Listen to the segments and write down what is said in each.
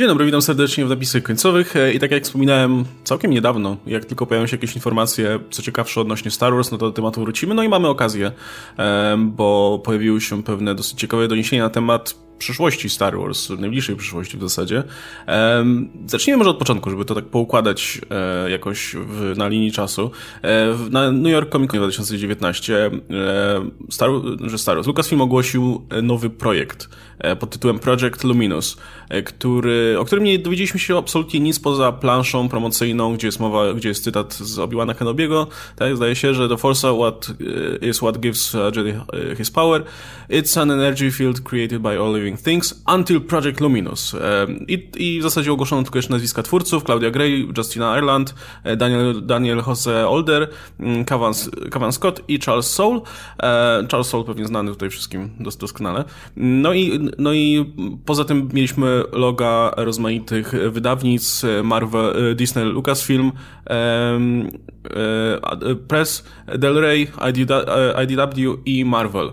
Dzień dobry, witam serdecznie w napisach końcowych. E, i tak jak wspominałem całkiem niedawno, jak tylko pojawią się jakieś informacje, co ciekawsze odnośnie Star Wars, no to do tematu wrócimy, no i mamy okazję, bo pojawiły się pewne dosyć ciekawe doniesienia na temat przyszłości Star Wars, najbliższej przyszłości w zasadzie. Zacznijmy może od początku, żeby to tak poukładać e, jakoś w, na linii czasu. E, na New York Comic Con 2019 e, Star, Star Wars Lucasfilm ogłosił nowy projekt pod tytułem Project Luminous, który, o którym nie dowiedzieliśmy się absolutnie nic poza planszą promocyjną, gdzie jest mowa, gdzie jest cytat z Obi-Wana Kenobiego. Tak, zdaje się, że The Force what, is what gives Jedi his power. It's an energy field created by all living Things Until Project Luminous. E, I, I w zasadzie ogłoszono tylko jeszcze nazwiska twórców, Claudia Gray, Justina Ireland, e, Daniel, Daniel Jose Older, Kavan, mm, Kavan Scott i Charles Soule. E, Charles Soule pewnie znany tutaj wszystkim dos doskonale. No i, no i poza tym mieliśmy loga rozmaitych wydawnic, Marvel, Disney, Lucasfilm, Press, Del Rey, IDW i Marvel.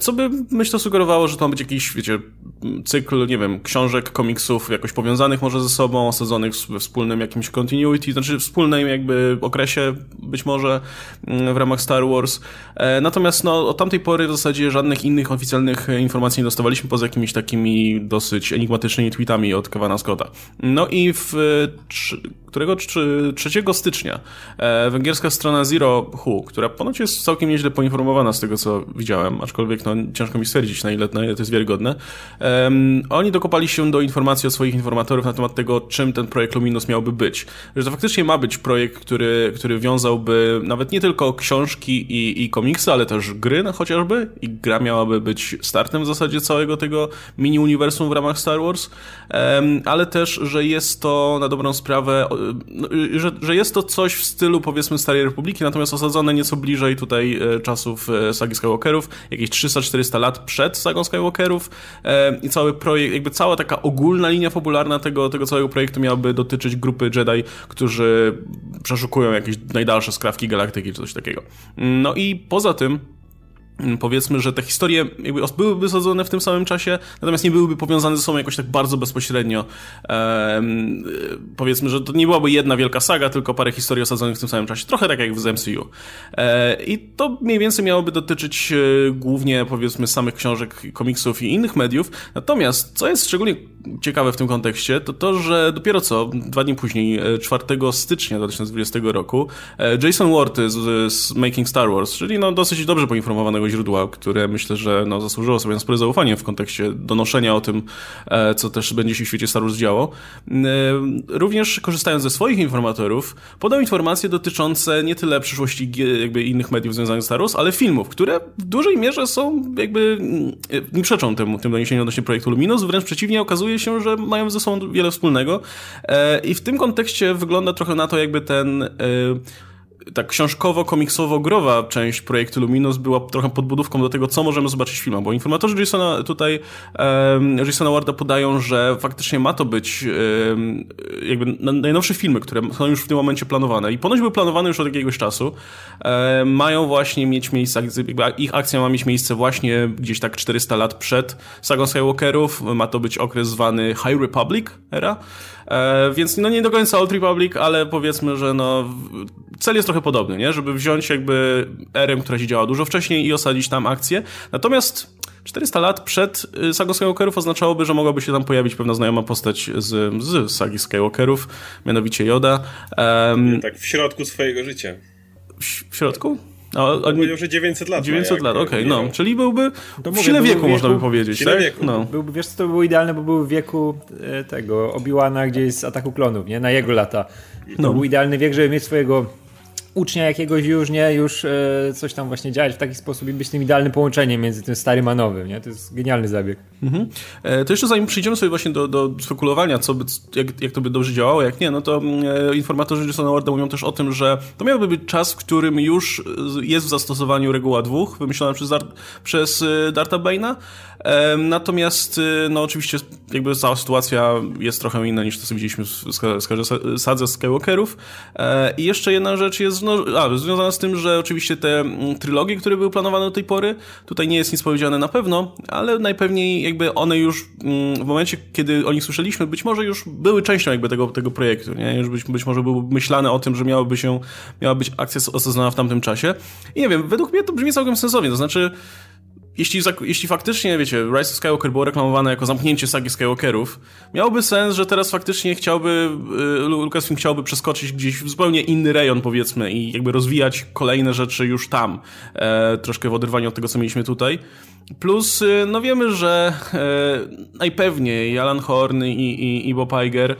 Co by, myślę, sugerowało, że to ma być jakiś, wiecie, cykl, nie wiem, książek, komiksów jakoś powiązanych może ze sobą, osadzonych we wspólnym jakimś continuity, znaczy wspólnym jakby okresie być może mm, w ramach Star Wars. E, natomiast no, od tamtej pory w zasadzie żadnych innych oficjalnych informacji nie dostawaliśmy poza jakimiś takimi dosyć enigmatycznymi tweetami od Kevana Scotta. No i w którego 3 stycznia e, węgierska strona Zero Who, która ponoć jest całkiem nieźle poinformowana z tego, co widziałem, aczkolwiek no, ciężko mi stwierdzić, na ile, na ile to jest wiarygodne, um, oni dokopali się do informacji od swoich informatorów na temat tego, czym ten projekt Luminous miałby być. Że to faktycznie ma być projekt, który, który wiązałby nawet nie tylko książki i, i komiksy, ale też gry no, chociażby. I gra miałaby być startem w zasadzie całego tego mini-uniwersum w ramach Star Wars, um, ale też, że jest to na dobrą sprawę no, że, że jest to coś w stylu powiedzmy Starej Republiki, natomiast osadzone nieco bliżej tutaj e, czasów e, sagi Skywalkerów, jakieś 300-400 lat przed sagą Skywalkerów i cały projekt, jakby cała taka ogólna linia fabularna tego, tego całego projektu miałaby dotyczyć grupy Jedi, którzy przeszukują jakieś najdalsze skrawki galaktyki czy coś takiego. No i poza tym powiedzmy, że te historie byłyby sadzone w tym samym czasie, natomiast nie byłyby powiązane ze sobą jakoś tak bardzo bezpośrednio. Ehm, powiedzmy, że to nie byłaby jedna wielka saga, tylko parę historii osadzonych w tym samym czasie. Trochę tak jak w MCU. Ehm, I to mniej więcej miałoby dotyczyć e, głównie, powiedzmy, samych książek, komiksów i innych mediów. Natomiast, co jest szczególnie ciekawe w tym kontekście, to to, że dopiero co, dwa dni później, 4 e, stycznia 2020 roku, e, Jason Ward z, z Making Star Wars, czyli no dosyć dobrze poinformowanego źródła, które myślę, że no, zasłużyło sobie na spore zaufanie w kontekście donoszenia o tym, e, co też będzie się w świecie Star Wars działo. Również korzystając ze swoich informatorów, podał informacje dotyczące nie tyle przyszłości jakby innych mediów związanych z Star Wars, ale filmów, które w dużej mierze są jakby nie przeczą temu, tym doniesieniu odnośnie projektu Luminous, wręcz przeciwnie okazuje się, że mają ze sobą wiele wspólnego. I w tym kontekście wygląda trochę na to, jakby ten ta książkowo-komiksowo-growa część projektu Luminous była trochę podbudówką do tego, co możemy zobaczyć w filmach, bo informatorzy Jasona tutaj, um, Jasona Warda podają, że faktycznie ma to być um, jakby najnowsze filmy, które są już w tym momencie planowane. I ponoć były planowane już od jakiegoś czasu, um, mają właśnie mieć miejsce, ich akcja ma mieć miejsce właśnie gdzieś tak 400 lat przed sagą Skywalkerów, ma to być okres zwany High Republic era, E, więc no nie do końca Old Republic, ale powiedzmy, że no cel jest trochę podobny, nie? Żeby wziąć jakby erę, która się działa dużo wcześniej i osadzić tam akcję. Natomiast 400 lat przed y, sagą Skywalkerów oznaczałoby, że mogłaby się tam pojawić pewna znajoma postać z, z sagi Skywalkerów, mianowicie Yoda. Um, tak, w środku swojego życia. W, w środku? No, on powiedział, że 900 lat. 900 lat, okej, okay, no. Czyli byłby to w mówię, sile wieku, wieku, można by powiedzieć, tak? Wieku. No. Byłby, wiesz co, to by było idealne, bo był w wieku e, tego Obi-Wana, gdzie jest ataku klonów, nie? Na jego lata. To no. był idealny wiek, żeby mieć swojego ucznia jakiegoś już, nie, już e, coś tam właśnie działać w taki sposób i być tym idealnym połączeniem między tym starym a nowym, nie? To jest genialny zabieg. Mhm. E, to jeszcze zanim przejdziemy sobie właśnie do, do spekulowania, co by, jak, jak to by dobrze działało, jak nie, no to e, informatorzy Jasona Warda mówią też o tym, że to miałby być czas, w którym już jest w zastosowaniu reguła dwóch, wymyślona przez, przez e, Darta Bane'a, e, natomiast e, no oczywiście jakby cała sytuacja jest trochę inna niż to, co widzieliśmy w, w, w sadze Skywalkerów i jeszcze jedna rzecz jest, no, a, związana z tym, że oczywiście te mm, trylogie, które były planowane do tej pory, tutaj nie jest nic powiedziane na pewno, ale najpewniej jakby one już mm, w momencie, kiedy o nich słyszeliśmy, być może już były częścią jakby tego, tego projektu, nie? Już być, być może było myślane o tym, że miałaby się, miała być akcja osadzona w tamtym czasie. I nie wiem, według mnie to brzmi całkiem sensownie, to znaczy jeśli, jeśli faktycznie, wiecie, Rise of Skywalker było reklamowane jako zamknięcie sagi Skywalkerów, miałoby sens, że teraz faktycznie chciałby, y, Lucasfilm chciałby przeskoczyć gdzieś w zupełnie inny rejon, powiedzmy, i jakby rozwijać kolejne rzeczy już tam, e, troszkę w oderwaniu od tego, co mieliśmy tutaj. Plus, y, no wiemy, że e, najpewniej Alan Horn i, i, i Bob Iger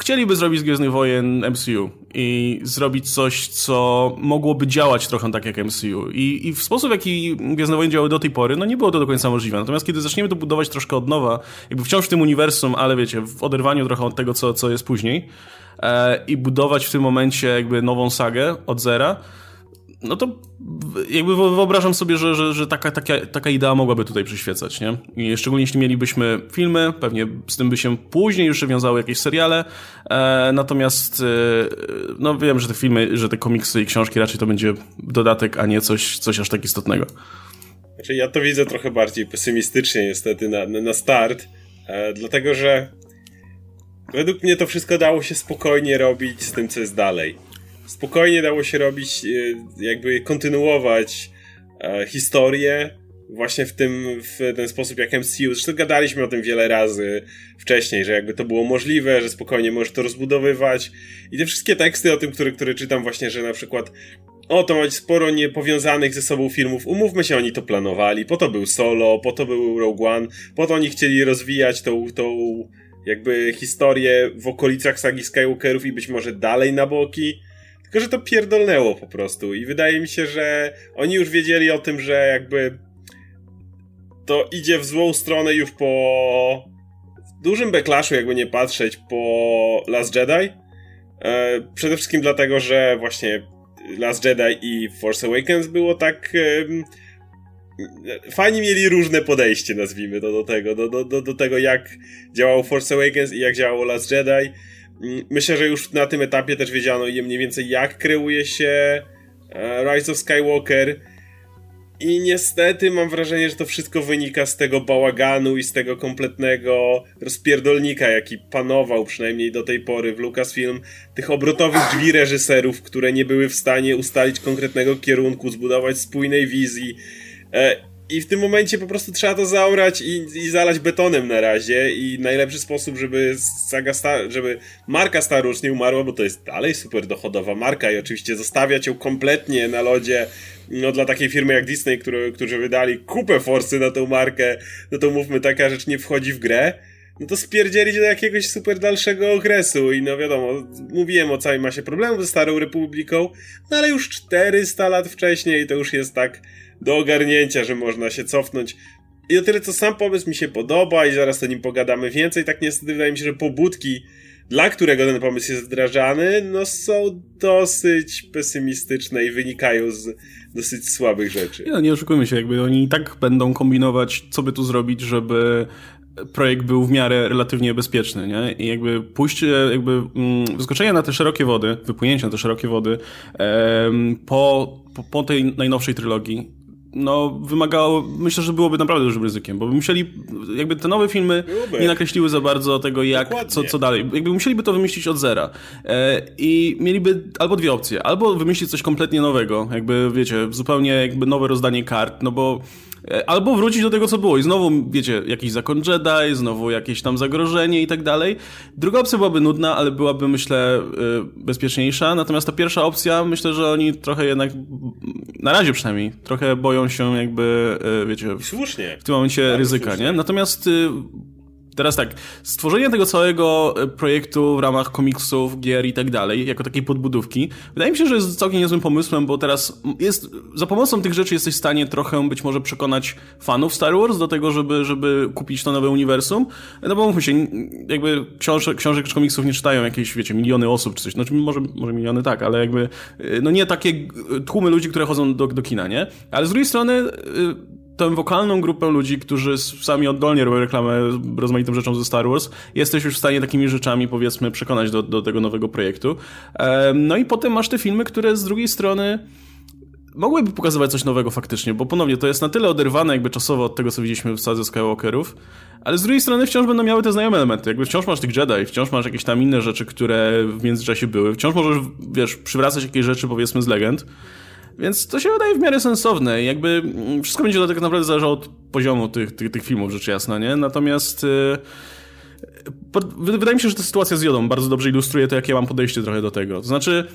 chcieliby zrobić z Gwiezdnych Wojen MCU i zrobić coś, co mogłoby działać trochę tak jak MCU. I, I w sposób, w jaki Gwiezdne Wojny działały do tej pory, no nie było to do końca możliwe. Natomiast kiedy zaczniemy to budować troszkę od nowa, jakby wciąż w tym uniwersum, ale wiecie, w oderwaniu trochę od tego, co, co jest później, e, i budować w tym momencie jakby nową sagę od zera, no to jakby wyobrażam sobie, że, że, że taka, taka, taka idea mogłaby tutaj przyświecać, nie? I szczególnie jeśli mielibyśmy filmy, pewnie z tym by się później już wiązały jakieś seriale, e, natomiast e, no wiem, że te filmy, że te komiksy i książki raczej to będzie dodatek, a nie coś, coś aż tak istotnego. Znaczy ja to widzę trochę bardziej pesymistycznie niestety na, na start, e, dlatego że według mnie to wszystko dało się spokojnie robić z tym, co jest dalej spokojnie dało się robić, e, jakby kontynuować e, historię właśnie w tym, w ten sposób jak MCU. Zresztą gadaliśmy o tym wiele razy wcześniej, że jakby to było możliwe, że spokojnie możesz to rozbudowywać. I te wszystkie teksty o tym, które, które czytam właśnie, że na przykład o, to ma być sporo niepowiązanych ze sobą filmów. Umówmy się, oni to planowali. Po to był Solo, po to był Rogue One, po to oni chcieli rozwijać tą, tą jakby historię w okolicach sagi Skywalkerów i być może dalej na boki. Tylko, że to pierdolnęło po prostu i wydaje mi się, że oni już wiedzieli o tym, że jakby to idzie w złą stronę już po dużym backlashu, jakby nie patrzeć, po Last Jedi. E, przede wszystkim dlatego, że właśnie Last Jedi i Force Awakens było tak... Fani mieli różne podejście, nazwijmy to do tego, do, do, do, tego jak działało Force Awakens i jak działało Last Jedi. Mm, myślę, że już na tym etapie też wiedziano mniej więcej jak kreuje się e, Rise of Skywalker i niestety mam wrażenie, że to wszystko wynika z tego bałaganu i z tego kompletnego rozpierdolnika, jaki panował przynajmniej do tej pory w Lucasfilm, tych obrotowych drzwi reżyserów, które nie były w stanie ustalić konkretnego kierunku, zbudować spójnej wizji. I w tym momencie po prostu trzeba to zaorać i, i zalać betonem na razie. I najlepszy sposób, żeby saga żeby marka Star Wars nie umarła, bo to jest dalej super dochodowa marka i oczywiście zostawiać ją kompletnie na lodzie no dla takiej firmy jak Disney, które, którzy wydali kupę forsy na tą markę, no to mówmy, taka rzecz nie wchodzi w grę. No to spierdzielić do jakiegoś super dalszego okresu i no wiadomo, mówiłem o całej masie problemów ze Starą Republiką, no ale już 400 lat wcześniej to już jest tak do ogarnięcia, że można się cofnąć. I o tyle, co sam pomysł mi się podoba i zaraz o nim pogadamy więcej, tak niestety wydaje mi się, że pobudki, dla którego ten pomysł jest wdrażany, no są dosyć pesymistyczne i wynikają z dosyć słabych rzeczy. Nie, nie oszukujmy się, jakby oni i tak będą kombinować, co by tu zrobić, żeby projekt był w miarę relatywnie bezpieczny, nie? I jakby pójście, jakby mm, wyskoczenie na te szerokie wody, wypłynięcie na te szerokie wody em, po, po, po tej najnowszej trylogii no, wymagało, myślę, że byłoby naprawdę dużym ryzykiem, bo by musieli, jakby te nowe filmy byłoby. nie nakreśliły za bardzo tego, jak, co, co dalej. Jakby musieliby to wymyślić od zera. E, I mieliby albo dwie opcje. Albo wymyślić coś kompletnie nowego, jakby, wiecie, zupełnie jakby nowe rozdanie kart, no bo albo wrócić do tego, co było i znowu, wiecie, jakiś zakon Jedi, znowu jakieś tam zagrożenie i tak dalej. Druga opcja byłaby nudna, ale byłaby, myślę, e, bezpieczniejsza. Natomiast ta pierwsza opcja, myślę, że oni trochę jednak, na razie przynajmniej, trochę boją się jakby, e, wiecie... Słusznie. W tym momencie ryzyka, słusznie. nie? Natomiast Teraz tak, stworzenie tego całego e, projektu w ramach komiksów, gier i tak dalej, jako takiej podbudówki, wydaje mi się, że jest całkiem niezłym pomysłem, bo teraz jest, za pomocą tych rzeczy jesteś w stanie trochę być może przekonać fanów Star Wars do tego, żeby, żeby kupić to nowe uniwersum. No bo mówmy się, jakby książek, książek czy komiksów nie czytają jakieś, wiecie, miliony osób czy coś, znaczy może, może miliony tak, ale jakby, e, no nie takie tłumy ludzi, które chodzą do, do kina, nie? Ale z drugiej strony tę wokalną grupę ludzi, którzy sami oddolnie robią reklamę rozmaitym rzeczom ze Star Wars, jesteś już w stanie takimi rzeczami, powiedzmy, przekonać do, do tego nowego projektu. No i potem masz te filmy, które z drugiej strony mogłyby pokazywać coś nowego faktycznie, bo ponownie to jest na tyle oderwane jakby czasowo od tego, co widzieliśmy w sadze Skywalkerów, ale z drugiej strony wciąż będą miały te znajome elementy. Jakby wciąż masz tych Jedi, wciąż masz jakieś tam inne rzeczy, które w międzyczasie były. Wciąż możesz, wiesz, przywracać jakieś rzeczy, powiedzmy, z legend. Więc to się wydaje w miarę sensowne. Jakby mm, wszystko będzie tak naprawdę zależało od poziomu tych, tych, tych filmów, rzecz jasna, nie? Natomiast... Yy, wydaje mi się, że ta sytuacja z Jodą bardzo dobrze ilustruje to, jakie ja mam podejście trochę do tego. To znaczy,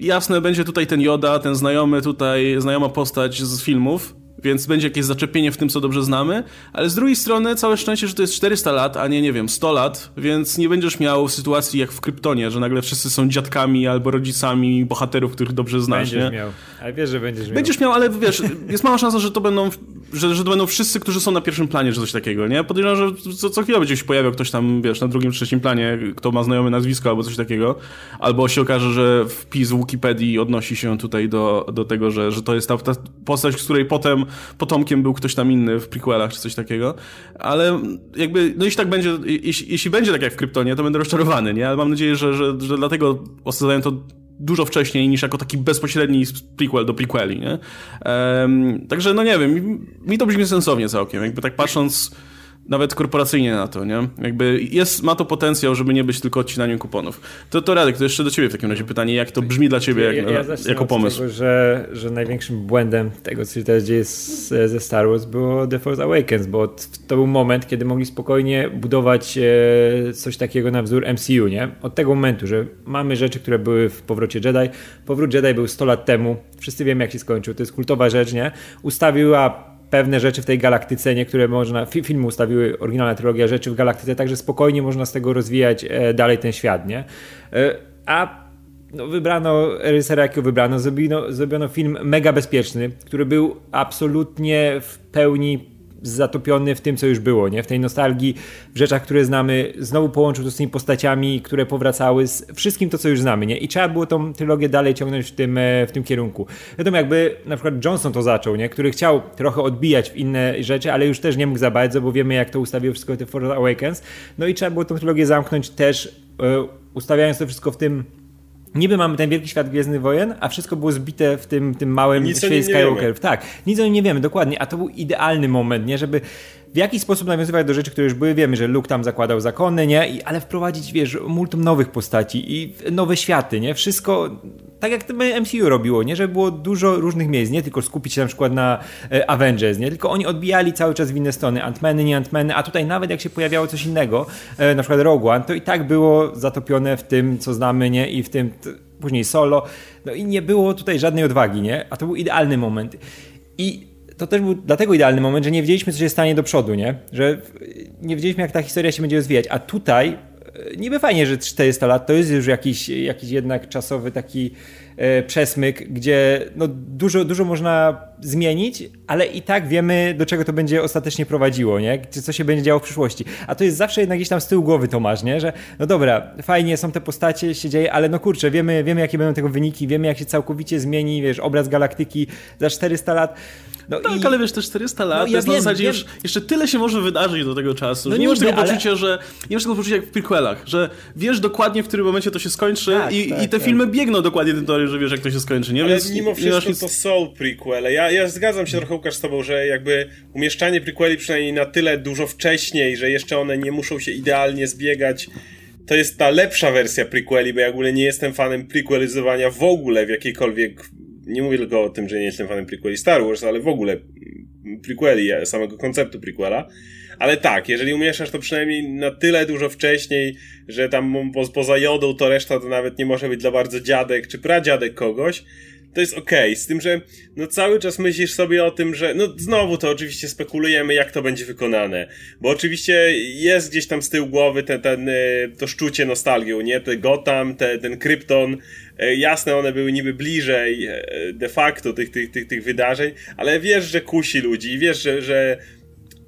jasne, będzie tutaj ten Joda, ten znajomy tutaj, znajoma postać z filmów, więc będzie jakieś zaczepienie w tym, co dobrze znamy, ale z drugiej strony całe szczęście, że to jest 400 lat, a nie, nie wiem, 100 lat, więc nie będziesz miał sytuacji jak w Kryptonie, że nagle wszyscy są dziadkami albo rodzicami bohaterów, których dobrze znasz, będziesz nie? miał, ale wiesz, że będziesz miał. Będziesz miał, ale wiesz, jest mała szansa, że to będą, że, że to będą wszyscy, którzy są na pierwszym planie, czy coś takiego, nie? Podejrzewam, że co, co chwilę będzie się pojawiał ktoś tam, wiesz, na drugim, trzecim planie, kto ma znajome nazwisko albo coś takiego, albo się okaże, że wpis w Wikipedii odnosi się tutaj do, do tego, że, że to jest ta, ta postać, z której potem potomkiem był ktoś tam inny w prequelach czy coś takiego, ale jakby, no jeśli tak będzie, jeśli, jeśli będzie tak jak w Kryptonie, to będę rozczarowany, nie? Ale mam nadzieję, że, że, że dlatego osadzają to dużo wcześniej niż jako taki bezpośredni prequel do prequeli, nie? Um, także no nie wiem, mi, mi to brzmi sensownie całkiem, jakby tak patrząc nawet korporacyjnie na to, nie? Jakby jest, ma to potencjał, żeby nie być tylko odcinaniem kuponów. To, to Radek, to jeszcze do ciebie w takim razie pytanie, jak to brzmi dla ciebie jak, ja, ja jako pomysł? Tego, że, że największym błędem tego, co się teraz dzieje z, ze Star Wars było The Force Awakens, bo to był moment, kiedy mogli spokojnie budować e, coś takiego na wzór MCU, nie? Od tego momentu, że mamy rzeczy, które były w Powrocie Jedi. Powrót Jedi był 100 lat temu. Wszyscy wiemy, jak się skończył. To jest kultowa rzecz, nie? Ustawiła pewne rzeczy w tej galaktyce, niektóre można, filmy ustawiły oryginalna trylogia rzeczy w galaktyce, także spokojnie można z tego rozwijać e, dalej ten świat, nie? E, a no, wybrano reżysera, jakiego wybrano, zrobiono, zrobiono film mega bezpieczny, który był absolutnie w pełni zatopiony w tym, co już było, nie? w tej nostalgii, w rzeczach, które znamy, znowu połączył to z tymi postaciami, które powracały, z wszystkim to, co już znamy. Nie? I trzeba było tą trylogię dalej ciągnąć w tym, e, w tym kierunku. Wiadomo, jakby na przykład Johnson to zaczął, nie? który chciał trochę odbijać w inne rzeczy, ale już też nie mógł za bardzo, bo wiemy, jak to ustawił wszystko The Force Awakens. No i trzeba było tą trylogię zamknąć też, e, ustawiając to wszystko w tym Niby mamy ten wielki świat Gwiezdnych Wojen, a wszystko było zbite w tym, tym małym nic świecie Skywalkerów. Tak, nic o nim nie wiemy, dokładnie. A to był idealny moment, nie? Żeby w jakiś sposób nawiązywać do rzeczy, które już były. Wiemy, że Luke tam zakładał zakony, nie? I, ale wprowadzić, wiesz, multum nowych postaci i nowe światy, nie? Wszystko tak jak MCU robiło, nie? Że było dużo różnych miejsc, nie tylko skupić się na przykład na e, Avengers, nie? Tylko oni odbijali cały czas w inne strony, Ant-Many, nie Ant-Many, a tutaj nawet jak się pojawiało coś innego, e, na przykład Rogue One, to i tak było zatopione w tym, co znamy, nie? I w tym później solo. No i nie było tutaj żadnej odwagi, nie? A to był idealny moment. I to też był dlatego idealny moment, że nie wiedzieliśmy, co się stanie do przodu, nie? Że nie wiedzieliśmy, jak ta historia się będzie rozwijać. A tutaj niby fajnie, że 400 lat to jest już jakiś, jakiś jednak czasowy taki przesmyk, gdzie no dużo, dużo można zmienić, ale i tak wiemy, do czego to będzie ostatecznie prowadziło, nie? Co się będzie działo w przyszłości. A to jest zawsze jednak gdzieś tam z tyłu głowy Tomasz, nie? Że no dobra, fajnie, są te postacie, się dzieje, ale no kurczę, wiemy, wiemy jakie będą tego wyniki, wiemy jak się całkowicie zmieni, wiesz, obraz galaktyki za 400 lat. No tak, i... ale wiesz, te 400 lat, no, ja to jest wiem, na zasadzie wiem. już, jeszcze tyle się może wydarzyć do tego czasu, no że nie masz tego ale... poczucia, że nie masz tego poczucia jak w prequelach, że wiesz dokładnie, w którym momencie to się skończy tak, i, tak, i, te tak. filmy biegną dokładnie tym torem, że wiesz, jak to się skończy, nie? Ale Więc mimo wszystko nic... to są prequele. Ja, ja zgadzam się trochę, Łukasz, z tobą, że jakby umieszczanie prequeli przynajmniej na tyle dużo wcześniej, że jeszcze one nie muszą się idealnie zbiegać, to jest ta lepsza wersja prequeli, bo ja w ogóle nie jestem fanem prequelizowania w ogóle w jakiejkolwiek nie mówię tylko o tym, że nie jestem fanem prequeli Star Wars, ale w ogóle prequeli, samego konceptu prequela. Ale tak, jeżeli umieszasz to przynajmniej na tyle dużo wcześniej, że tam po, poza jodą to reszta to nawet nie może być dla bardzo dziadek czy pradziadek kogoś, to jest okej, okay. z tym, że no cały czas myślisz sobie o tym, że no znowu to oczywiście spekulujemy, jak to będzie wykonane, bo oczywiście jest gdzieś tam z tyłu głowy ten, ten, to szczucie nostalgią, nie? Te Gotham, te, ten Krypton, e, jasne, one były niby bliżej e, de facto tych, tych, tych, tych wydarzeń, ale wiesz, że kusi ludzi, wiesz, że, że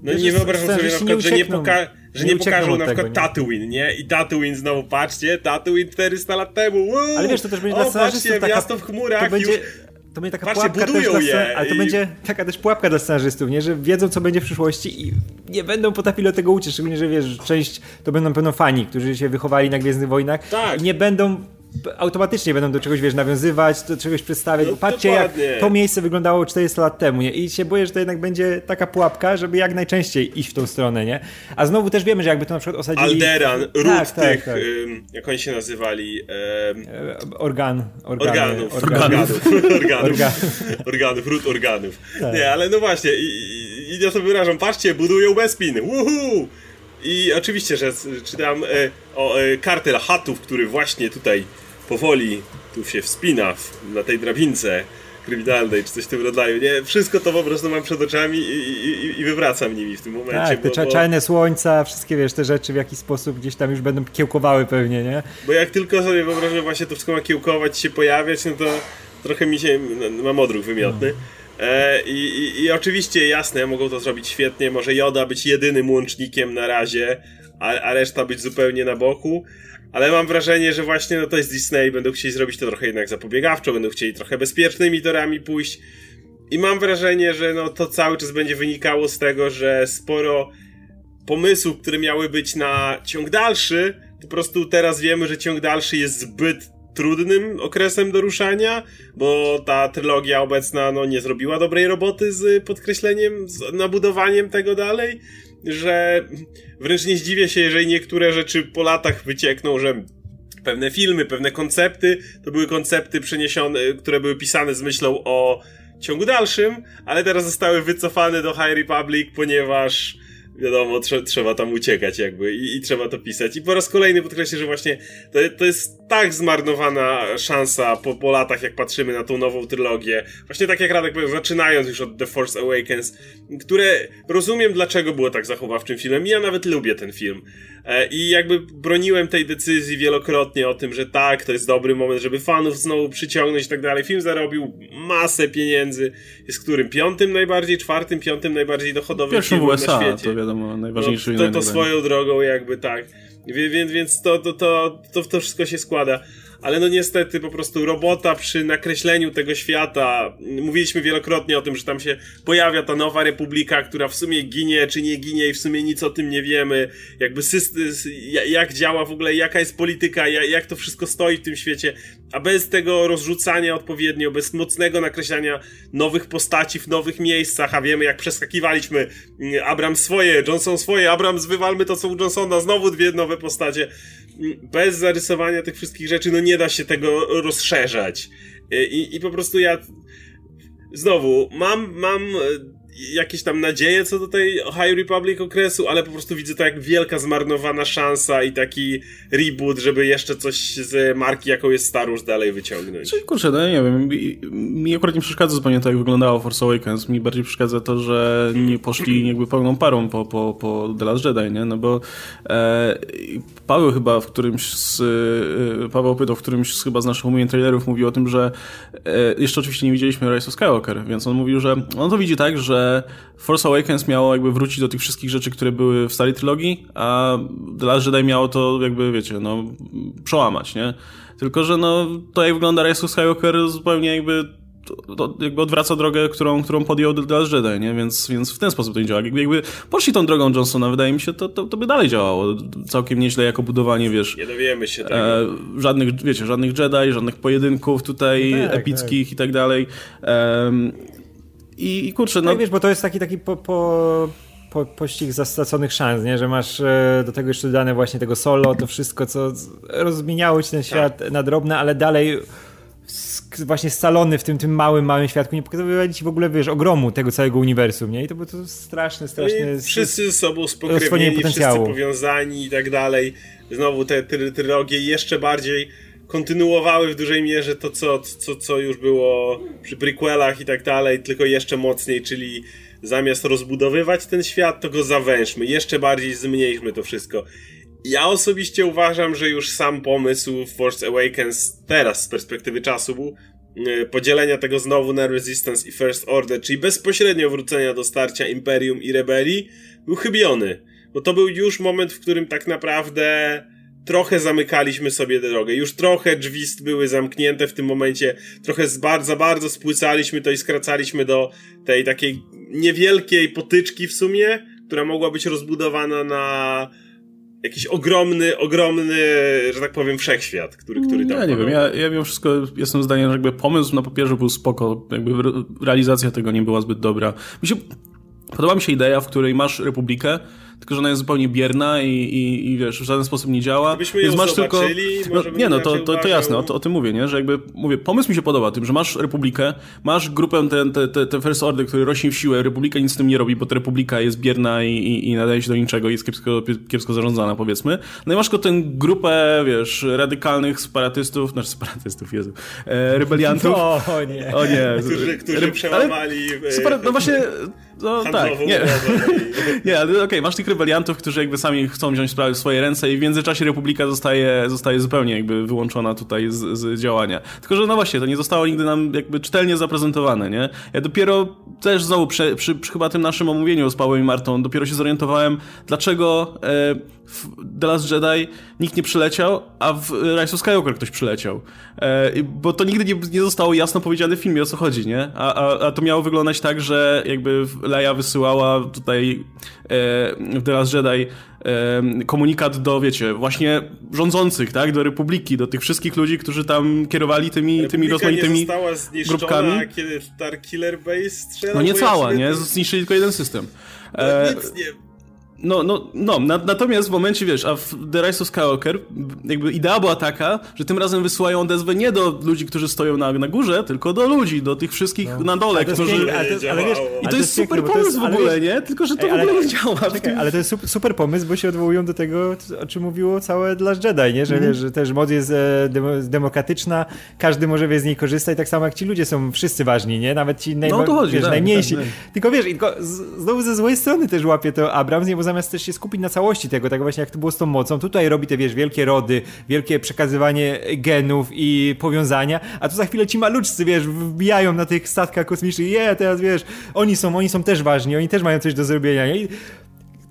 no wiesz, nie wyobrażam sobie na przykład, że nie poka że nie, nie pokażą na przykład tego, Tatooine, nie? I Tatooine znowu, patrzcie, Tatooine 400 lat temu, Woo! Ale wiesz, to też będzie o, dla patrzcie, taka, miasto w chmurach, to będzie, już to będzie taka Patrzcie, pułapka też dla, je ale to i- będzie taka też pułapka dla scenarzystów, nie? Że wiedzą, co będzie w przyszłości i nie będą potrafili od tego uciec, szczególnie, że wiesz, część to będą pewno fani, którzy się wychowali na Gwiezdnych Wojnach Tak. i nie będą automatycznie będą do czegoś, wiesz, nawiązywać, do czegoś przedstawiać. No, Patrzcie, dokładnie. jak to miejsce wyglądało 400 lat temu, nie? I się boję, że to jednak będzie taka pułapka, żeby jak najczęściej iść w tą stronę, nie? A znowu też wiemy, że jakby to na przykład osadzili... Alderan, ród tak, tak, tych, tak. ym, jak oni się nazywali, ym, E, Organ, organy, organów, organów, organów, Organów. organów, ród organów. Tak. Nie, ale no właśnie, i, i, i ja to wyrażam, patrzcie, budują Bespin, woohoo! I oczywiście, że czytam e, o e, kartel Hatów, który właśnie tutaj powoli tu się wspina w, na tej drabince kryminalnej, czy coś w tym rodzaju, nie? Wszystko to po prostu mam przed oczami i, i, i wywracam nimi w tym momencie, Tak, te bo, cza- bo, czarne słońca, wszystkie wiesz, te rzeczy w jakiś sposób gdzieś tam już będą kiełkowały pewnie, nie? bo jak tylko sobie wyobrażam właśnie to wszystko ma kiełkować, się pojawiać, no to trochę mi się, no, mam odruch wymiotny. E, i, i, I oczywiście, jasne, mogą to zrobić świetnie, może Joda być jedynym łącznikiem na razie, a, a reszta być zupełnie na boku, ale mam wrażenie, że właśnie no to jest Disney, będą chcieli zrobić to trochę jednak zapobiegawczo, będą chcieli trochę bezpiecznymi torami pójść. I mam wrażenie, że no to cały czas będzie wynikało z tego, że sporo pomysłów, które miały być na ciąg dalszy, po prostu teraz wiemy, że ciąg dalszy jest zbyt trudnym okresem do ruszania, bo ta trylogia obecna no, nie zrobiła dobrej roboty z podkreśleniem, z nabudowaniem tego dalej, że wręcz nie zdziwię się, jeżeli niektóre rzeczy po latach wyciekną, że pewne filmy, pewne koncepty, to były koncepty przeniesione, które były pisane z myślą o ciągu dalszym, ale teraz zostały wycofane do High Republic, ponieważ wiadomo, trze- trzeba tam uciekać jakby i, i trzeba to pisać. I po raz kolejny podkreślę, że właśnie to, to jest tak zmarnowana szansa po, po latach, jak patrzymy na tą nową trylogię. Właśnie tak jak Radek powiedział, zaczynając już od The Force Awakens, które rozumiem, dlaczego było tak zachowawczym filmem. Ja nawet lubię ten film. E, I jakby broniłem tej decyzji wielokrotnie o tym, że tak, to jest dobry moment, żeby fanów znowu przyciągnąć i tak dalej. Film zarobił masę pieniędzy. Jest którym? Piątym najbardziej, czwartym, piątym najbardziej dochodowym Pierwszym filmem USA, na świecie. to wiadomo, najważniejszy no, to, to swoją drogą jakby tak. Więc, więc to, to, to, to wszystko się składa. Ale no niestety po prostu robota przy nakreśleniu tego świata. Mówiliśmy wielokrotnie o tym, że tam się pojawia ta nowa republika, która w sumie ginie czy nie ginie i w sumie nic o tym nie wiemy. Jakby system, jak działa w ogóle, jaka jest polityka, ja- jak to wszystko stoi w tym świecie. A bez tego rozrzucania odpowiednio, bez mocnego nakreślania nowych postaci w nowych miejscach, a wiemy jak przeskakiwaliśmy mm, Abram swoje, Johnson swoje, Abram wywalmy to co u Johnsona, znowu dwie nowe postacie. Mm, Bez zarysowania tych wszystkich rzeczy, no nie da się tego rozszerzać. I, i po prostu ja znowu mam, mam jakieś tam nadzieje co do tej High Republic okresu, ale po prostu widzę to jak wielka zmarnowana szansa i taki reboot, żeby jeszcze coś z marki, jaką jest Star Wars dalej wyciągnąć. Czyli kurczę, no nie wiem, mi, akurat nie przeszkadza zupełnie to, jak wyglądało Force Awakens. Mi bardziej przeszkadza to, że nie poszli jakby pełną parą po, po, po The Last Jedi, nie? No bo e, Paweł chyba w którymś z, e, Paweł pytał w którymś z, chyba z naszych omówień trailerów mówił o tym, że e, jeszcze oczywiście nie widzieliśmy Rise of Skywalker, więc on mówił, że on to widzi tak, że Force Awakens miało jakby wrócić do tych wszystkich rzeczy, które były w starej trylogii, a The Last Jedi miało to jakby, wiecie, no przełamać, nie? Tylko, że no, to jak wygląda Rise of Skywalker zupełnie jakby to, to jakby odwraca drogę, którą, którą podjął The Last Jedi, nie? Więc, więc w ten sposób to nie działa. Jakby, poszli tą drogą Johnsona, wydaje mi się, to, to, to by dalej działało. Całkiem nieźle jako budowanie, wiesz, Nie dowiemy się tego. e, żadnych, wiecie, żadnych Jedi, żadnych pojedynków tutaj No tak, epickich i tak dalej. Em, i, I kurczę, no... I wiesz, bo to jest taki, taki po, po, po, pościg za straconych szans, nie? że masz e, do tego jeszcze dodane właśnie tego solo, to wszystko, co rozmieniało ci ten świat na drobne, ale dalej właśnie scalony w tym, tym małym, małym światku, nie pokazywali ci w ogóle, wiesz, ogromu tego całego uniwersum, nie? I to było to straszne, straszne... i wszyscy ze sobą spokrewnieni, wszyscy powiązani i tak dalej. Znowu te try- trylogie jeszcze bardziej kontynuowały w dużej mierze to, co, co, co już było przy prequelach i tak dalej, tylko jeszcze mocniej, czyli zamiast rozbudowywać ten świat, to go zawężmy, jeszcze bardziej zmniejszmy to wszystko. Ja osobiście uważam, że już sam pomysł Force Awakens teraz z perspektywy czasu był e, podzielenia tego znowu na Resistance i First Order, czyli bezpośrednio wrócenia do starcia Imperium i Rebelii, był chybiony. Bo to był już moment, w którym tak naprawdę trochę zamykaliśmy sobie drogę. Już trochę drzwi były zamknięte w tym momencie. Trochę bardzo, bardzo spłycaliśmy to i skracaliśmy do tej takiej niewielkiej potyczki w sumie, która mogła być rozbudowana na jakiś ogromny, ogromny, że tak powiem, wszechświat, który, który tam Ja nie wiem, ja, ja mimo wszystko jestem zdania, że jakby pomysł na papierze był spoko, jakby realizacja tego nie była zbyt dobra. Mi się, podoba mi się idea, w której masz republikę, tylko że ona jest zupełnie bierna i, i, i wiesz, w żaden sposób nie działa. Gdybyśmy ją masz tylko. No, nie, no to, to, to jasne, o, o tym mówię, nie? Że jakby mówię, pomysł mi się podoba tym, że masz Republikę, masz grupę ten, te, te, te First Order, który rośnie w siłę, Republika nic z tym nie robi, bo ta Republika jest bierna i, i, i nadaje się do niczego i jest kiepsko, kiepsko zarządzana, powiedzmy. No i masz tylko tę grupę, wiesz, radykalnych separatystów, znaczy separatystów, Jezu, e, rebeliantów. O, nie. O nie. Którzy, którzy przełamali... Super, no właśnie, no tak, nie. nie, ale okej, okay, masz tych rebeliantów, którzy jakby sami chcą wziąć sprawy w swoje ręce i w międzyczasie Republika zostaje, zostaje zupełnie jakby wyłączona tutaj z, z działania. Tylko, że no właśnie, to nie zostało nigdy nam jakby czytelnie zaprezentowane, nie? Ja dopiero też znowu przy, przy, przy chyba tym naszym omówieniu z Pawłem i Martą dopiero się zorientowałem, dlaczego e, w The Last Jedi nikt nie przyleciał, a w Rise of Skywalker ktoś przyleciał. E, bo to nigdy nie, nie zostało jasno powiedziane w filmie, o co chodzi, nie? A, a, a to miało wyglądać tak, że jakby Leia wysyłała tutaj e, w The Last Jedi e, komunikat do, wiecie, właśnie rządzących, tak? Do Republiki, do tych wszystkich ludzi, którzy tam kierowali tymi, tymi rozmaitymi nie została grupkami. kiedy Star Killer Base strzelał? No nie cała, nie? Zniszczyli tylko jeden system. No, e, nic nie no, no, no, natomiast w momencie, wiesz, a w The Rise of Skywalker jakby idea była taka, że tym razem wysyłają odezwę nie do ludzi, którzy stoją na, na górze, tylko do ludzi, do tych wszystkich no. na dole, którzy... Piękne, ale to, ale wiesz, I to, jest super pomysł jest, w ogóle, nie? Tylko, że to ej, w ogóle nie działa. Czekaj, ale to jest super pomysł, bo się odwołują do tego, o czym mówiło całe dla Jedi, nie? Że mm. wiesz, że też moc jest e, demokratyczna, każdy może z niej korzystać, tak samo jak ci ludzie są wszyscy ważni, nie? Nawet ci najma, no, chodzi, wiesz, tak, najmniejsi. Tak, tak. Tylko wiesz, tylko znowu ze złej strony też łapie to Abrams, nie? Bo zamiast też się skupić na całości tego, tak właśnie jak to było z tą mocą. Tutaj robi te, wiesz, wielkie rody, wielkie przekazywanie genów i powiązania, a tu za chwilę ci maluczcy, wiesz, wbijają na tych statkach kosmicznych je, teraz, wiesz, oni są, oni są też ważni, oni też mają coś do zrobienia. I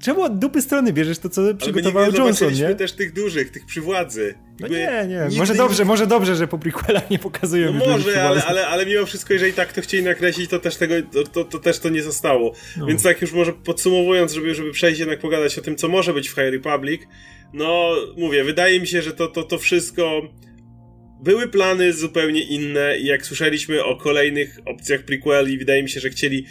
Czemu od dupy strony bierzesz to, co przygotował Ale Johnson, nie? też tych dużych, tych przy władzy. No nie, nie. Może dobrze, nie... może dobrze, że po prequelach nie pokazują no może, ale, ale, ale mimo wszystko, jeżeli tak to chcieli nakreślić, to też tego, to, to, to też to nie zostało. No. Więc tak już może podsumowując, żeby, żeby przejść jednak pogadać o tym, co może być w High Republic, no mówię, wydaje mi się, że to, to, to wszystko były plany zupełnie inne i jak słyszeliśmy o kolejnych opcjach prequeli, wydaje mi się, że chcieli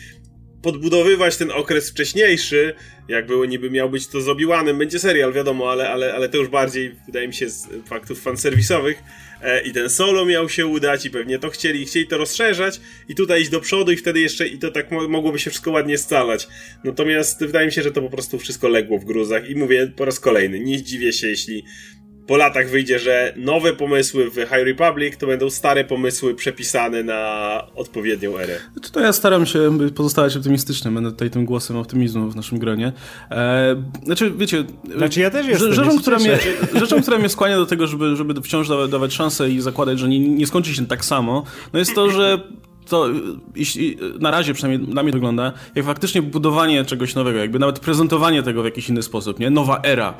podbudowywać ten okres wcześniejszy, jak było niby miał być to z Obi-Wanem, będzie serial, wiadomo, ale, ale, ale to już bardziej, wydaje mi się, z faktów fanserwisowych. E, I ten solo miał się udać i pewnie to chcieli, chcieli to rozszerzać i tutaj iść do przodu i wtedy jeszcze i to tak mo mogłoby się wszystko ładnie scalać. Natomiast wydaje mi się, że to po prostu wszystko legło w gruzach i mówię po raz kolejny, nie zdziwię się, jeśli po latach wyjdzie, że nowe pomysły w High Republic to będą stare pomysły przepisane na odpowiednią erę. Znaczy to ja staram się pozostawać optymistycznym, będę tutaj tym głosem optymizmu w naszym gronie. E, znaczy, wiecie... Znaczy ja też jestem. Rzeczą, która mnie, rzeczą, która mnie skłania do tego, żeby, żeby wciąż dawać, dawać szansę i zakładać, że nie, nie skończy się tak samo, no jest to, że to jeśli, na razie przynajmniej na mnie wygląda, jak faktycznie budowanie czegoś nowego, jakby nawet prezentowanie tego w jakiś inny sposób, nie? Nowa era,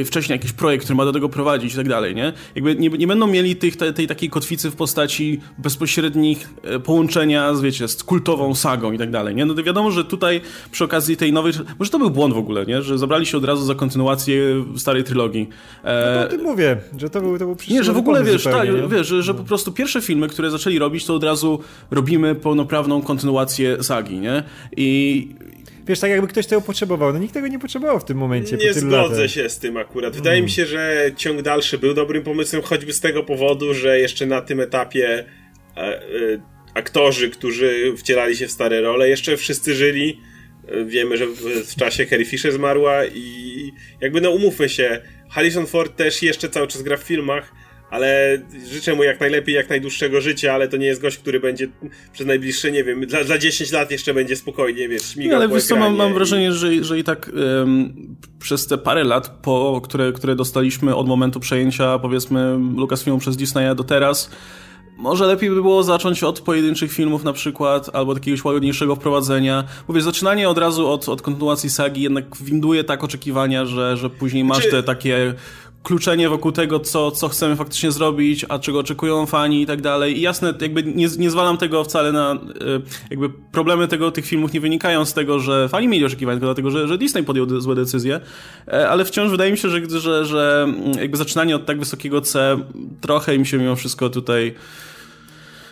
e, wcześniej jakiś projekt, który ma do tego prowadzić i tak dalej, nie? Jakby nie, nie będą mieli tych, tej, tej takiej kotwicy w postaci bezpośrednich e, połączenia z, wiecie, z kultową sagą i tak dalej, nie? No to wiadomo, że tutaj przy okazji tej nowej, może to był błąd w ogóle, nie? Że zabrali się od razu za kontynuację starej trylogii. E, no to o tym mówię, że to był, to był Nie, że w ogóle, wiesz, tak, wiesz, że, że no. po prostu pierwsze filmy, które zaczęli robić, to od razu robimy pełnoprawną kontynuację sagi, nie? I wiesz, tak jakby ktoś tego potrzebował. No nikt tego nie potrzebował w tym momencie. Nie zgodzę się z tym akurat. Wydaje mm. mi się, że ciąg dalszy był dobrym pomysłem, choćby z tego powodu, że jeszcze na tym etapie e, e, aktorzy, którzy wcielali się w stare role, jeszcze wszyscy żyli. E, wiemy, że w, w czasie Carrie Fisher zmarła i jakby no umówmy się, Harrison Ford też jeszcze cały czas gra w filmach, ale życzę mu jak najlepiej, jak najdłuższego życia, ale to nie jest gość, który będzie przez najbliższe, nie wiem, dla, dla 10 lat jeszcze będzie spokojnie, wiesz, śmigał Ale wiesz co, mam, mam wrażenie, że, że i tak um, przez te parę lat, po, które, które dostaliśmy od momentu przejęcia, powiedzmy, Lucasfilmu przez Disneya do teraz, może lepiej by było zacząć od pojedynczych filmów na przykład, albo jakiegoś łagodniejszego wprowadzenia. Mówię, zaczynanie od razu od, od kontynuacji sagi jednak winduje tak oczekiwania, że, że później masz znaczy... te takie kluczenie wokół tego, co, co chcemy faktycznie zrobić, a czego oczekują fani i tak dalej. I jasne, jakby nie, nie zwalam tego wcale na, e, jakby problemy tego, tych filmów nie wynikają z tego, że fani mieli oczekiwania, tylko dlatego, że, że Disney podjął złe decyzje, e, ale wciąż wydaje mi się, że, że, że jakby zaczynanie od tak wysokiego C trochę im się mimo wszystko tutaj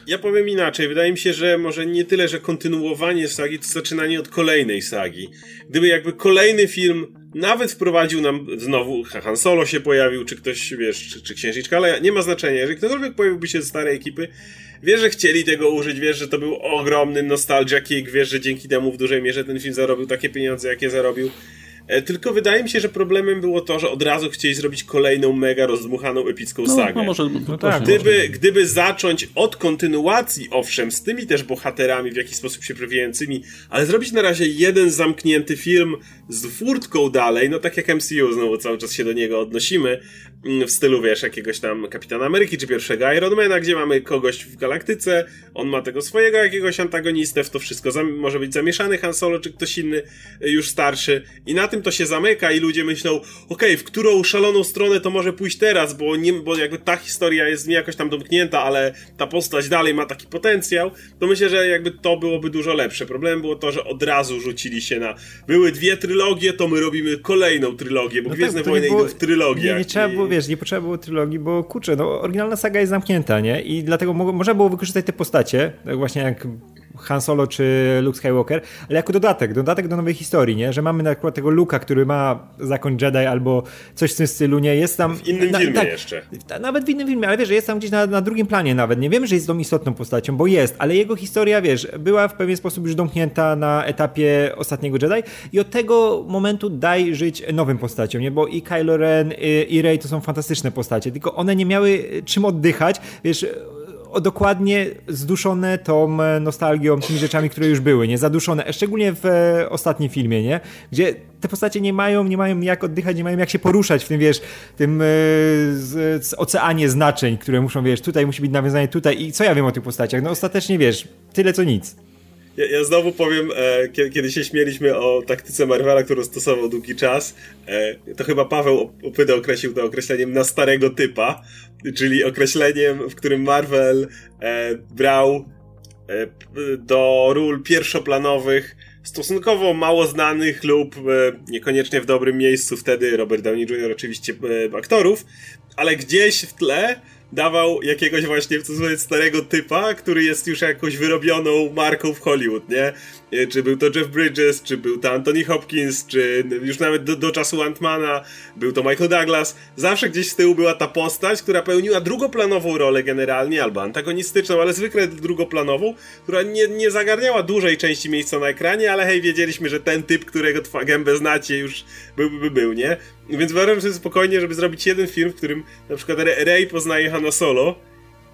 ja powiem inaczej. Wydaje mi się, że może nie tyle, że kontynuowanie sagi, to zaczynanie od kolejnej sagi. Gdyby jakby kolejny film nawet wprowadził nam znowu, Han Solo się pojawił, czy ktoś, wiesz, czy, czy Księżniczka, nie ma znaczenia. Jeżeli ktokolwiek pojawiłby się ze starej ekipy, wiesz, że chcieli tego użyć, wiesz, że to był ogromny nostalgia kick, wiesz, że dzięki temu w dużej mierze ten film zarobił takie pieniądze, jakie zarobił. E, tylko wydaje mi się, że problemem było to, że od razu chcieli zrobić kolejną mega rozdmuchaną epicką no, sagę. No może, no tak, gdyby, może. gdyby zacząć od kontynuacji, owszem, z tymi też bohaterami w jakiś sposób się przewijającymi, ale zrobić na razie jeden zamknięty film z furtką dalej, no tak jak MCU, znowu cały czas się do niego odnosimy, w stylu, wiesz, jakiegoś tam Kapitana Ameryki czy pierwszego Ironmana, gdzie mamy kogoś w galaktyce, on ma tego swojego jakiegoś antagonistę, w to wszystko może być zamieszany Han Solo czy ktoś inny y, już starszy i na tym to się zamyka i ludzie myślą, okej, okay, w którą szaloną stronę to może pójść teraz, bo, nie, bo jakby ta historia jest nie jakoś tam domknięta, ale ta postać dalej ma taki potencjał, to myślę, że jakby to byłoby dużo lepsze. Problemem było to, że od razu rzucili się na były dwie trylogie, to my robimy kolejną trylogię, bo no Gwiezdne tak, Wojny było, idą w trylogię. Nie, nie trzeba było, wiesz, nie potrzeba było trylogii, bo kurczę, no oryginalna saga jest zamknięta, nie? I dlatego mo można było wykorzystać te postacie, tak właśnie jak han Solo czy Luke Skywalker, ale jako dodatek, dodatek do nowej historii, nie? Że mamy na przykład tego Luka, który ma zakon Jedi albo coś w tym stylu, nie? Jest tam... W innym na, filmie tak, jeszcze. Nawet w innym filmie, ale wiesz, że jest tam gdzieś na, na drugim planie nawet. Nie wiem, że jest tą istotną postacią, bo jest, ale jego historia, wiesz, była w pewien sposób już domknięta na etapie ostatniego Jedi i od tego momentu daj żyć nowym postaciom, nie? Bo i Kylo Ren, i, i Rey to są fantastyczne postacie, tylko one nie miały czym oddychać, wiesz dokładnie zduszone tą e, nostalgią, tymi rzeczami, które już były, nie? Zaduszone, szczególnie w e, ostatnim filmie, nie? Gdzie te postacie nie mają, nie mają jak oddychać, nie mają jak się poruszać w tym, wiesz, tym e, z, z oceanie znaczeń, które muszą, wiesz, tutaj musi być nawiązanie tutaj i co ja wiem o tych postaciach? No ostatecznie, wiesz, tyle co nic. Ja, ja, znowu powiem, e, kiedy, kiedy, się śmieliśmy o taktyce Marvela, którą stosował długi czas, e, to chyba Paweł Opyda określił to określeniem na starego typa, czyli określeniem, w którym Marvel e, brał e, do ról pierwszoplanowych stosunkowo mało znanych lub e, niekoniecznie w dobrym miejscu wtedy Robert Downey Jr. oczywiście e, aktorów, ale gdzieś w tle dawał jakiegoś właśnie w cudzysłowie starego typa, który jest już jakąś wyrobioną marką w Hollywood, nie? E, czy był to Jeff Bridges, czy był to Anthony Hopkins, czy już nawet do, do czasu Antmana był to Michael Douglas. Zawsze gdzieś z tyłu była ta postać, która pełniła drugoplanową rolę generalnie, albo antagonistyczną, ale zwykle drugoplanową, która nie, nie zagarniała dużej części miejsca na ekranie, ale hej, wiedzieliśmy, że ten typ, którego gębę znacie, już byłby by, był, nie? Więc uważam, że spokojnie, żeby zrobić jeden film, w którym na przykład Rey poznaje Hanna Solo,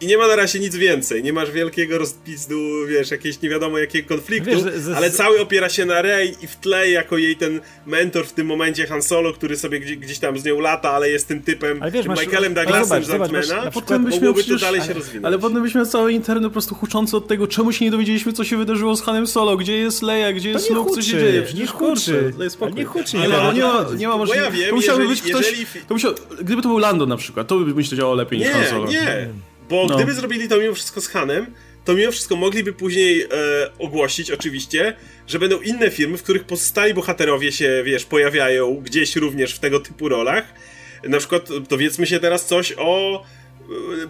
i nie ma na razie nic więcej. Nie masz wielkiego rozpizdu, wiesz, jakiegoś nie wiadomo jakiego konfliktu, wiesz, z, z... ale cały opiera się na Rey i w tle jako jej ten mentor w tym momencie Han Solo, który sobie gdzieś, gdzieś tam z nią lata, ale jest tym typem, wiesz, tym masz, Michaelem Douglasem z Antmana. Mogłoby to dalej się rozwinąć. Ale potem byśmy cały internet po prostu huczący od tego, czemu się nie dowiedzieliśmy, co się wydarzyło z Hanem Solo, gdzie jest Leia, gdzie jest Luke, co się dzieje. Przecież nie huczy. Nie huczy. Nie, ale, nie, ma, nie ma możliwości. Ja wiem, to musiałby być ktoś, jeżeli... to musiał, gdyby to był Lando na przykład, to by myśleć działało lepiej niż Han Solo. Nie. Bo no. gdyby zrobili to mimo wszystko z Hanem, to mimo wszystko mogliby później e, ogłosić, oczywiście, że będą inne filmy, w których pozostali bohaterowie się, wiesz, pojawiają gdzieś również w tego typu rolach. Na przykład dowiedzmy się teraz coś o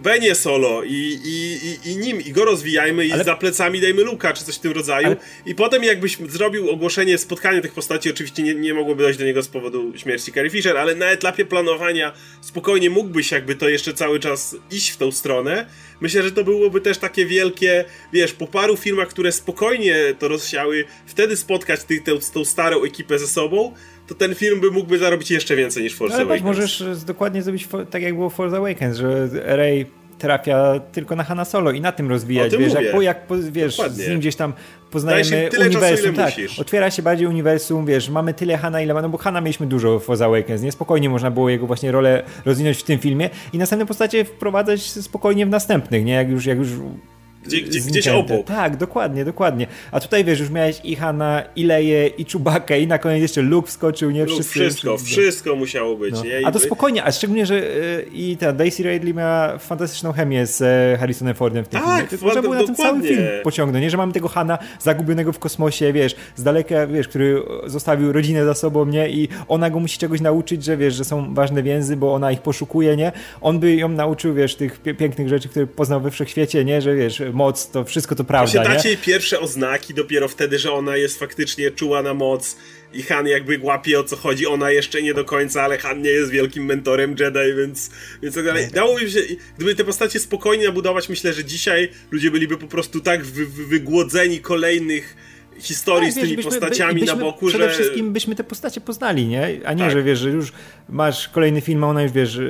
Benie solo i, i, i, i, nim, i go rozwijajmy i Ale... za plecami dajmy Luka, czy coś w tym rodzaju. Ale... I potem jakbyś zrobił ogłoszenie spotkania tych postaci, oczywiście nie, nie mogłoby dojść do niego z powodu śmierci Carrie Fisher, ale na etapie planowania spokojnie mógłbyś jakby to jeszcze cały czas iść w tą stronę. Myślę, że to byłoby też takie wielkie, wiesz, po paru filmach, które spokojnie to rozsiały, wtedy spotkać tych, tę, tą starą ekipę ze sobą, to ten film by mógłby zarobić jeszcze więcej niż Force no, Awakens. możesz dokładnie zrobić tak jak było Force Awakens, że Rey trafia tylko na Hanna Solo i na tym rozwijać, tym wiesz, jak, jak wiesz, z nim gdzieś tam poznajemy uniwersum, tak, musisz. otwiera się bardziej uniwersum, wiesz, mamy tyle Hanna, ile ma, no bo Hanna mieliśmy dużo w Force Awakens, nie? Spokojnie można było jego właśnie rolę rozwinąć w tym filmie i następne postacie wprowadzać spokojnie w następnych, nie? Jak już, jak już gdzie, gdzie, gdzieś obok. Tak, dokładnie, dokładnie. A tutaj wiesz, już miałeś i Hanna, i Leję, i Chewbacca, i na koniec jeszcze Luke wskoczył, nie? Luke, Wszyscy, wszystko, wszyscy. wszystko musiało być, no. nie? a to spokojnie, a szczególnie, że y, i ta Daisy Ridley miała fantastyczną chemię z e, Harrisonem Fordem w tym tak, filmie. Można było na ten cały film pociągnąć, nie? Że mamy tego Hanna zagubionego w kosmosie, wiesz, z daleka, wiesz, który zostawił rodzinę za sobą, nie? I ona go musi czegoś nauczyć, że wiesz, że są ważne więzy, bo ona ich poszukuje, nie? On by ją nauczył, wiesz, tych pięknych rzeczy, które poznał we wszechświecie, nie? Że wiesz, moc, to wszystko to prawda, Właśnie dacie jej pierwsze oznaki dopiero wtedy, że ona jest faktycznie czuła na moc i Han jakby łapie o co chodzi, ona jeszcze nie do końca, ale Han nie jest wielkim mentorem Jedi, więc, więc tak dalej. Dałoby się, gdyby te postacie spokojnie nabudować, myślę, że dzisiaj ludzie byliby po prostu tak wy, wy, wygłodzeni kolejnych historii tak, z tymi byśmy, postaciami byśmy, na boku, przede że... Przede wszystkim byśmy te postacie poznali, nie? A nie, tak. że wiesz, że już masz kolejny film, a ona już wiesz,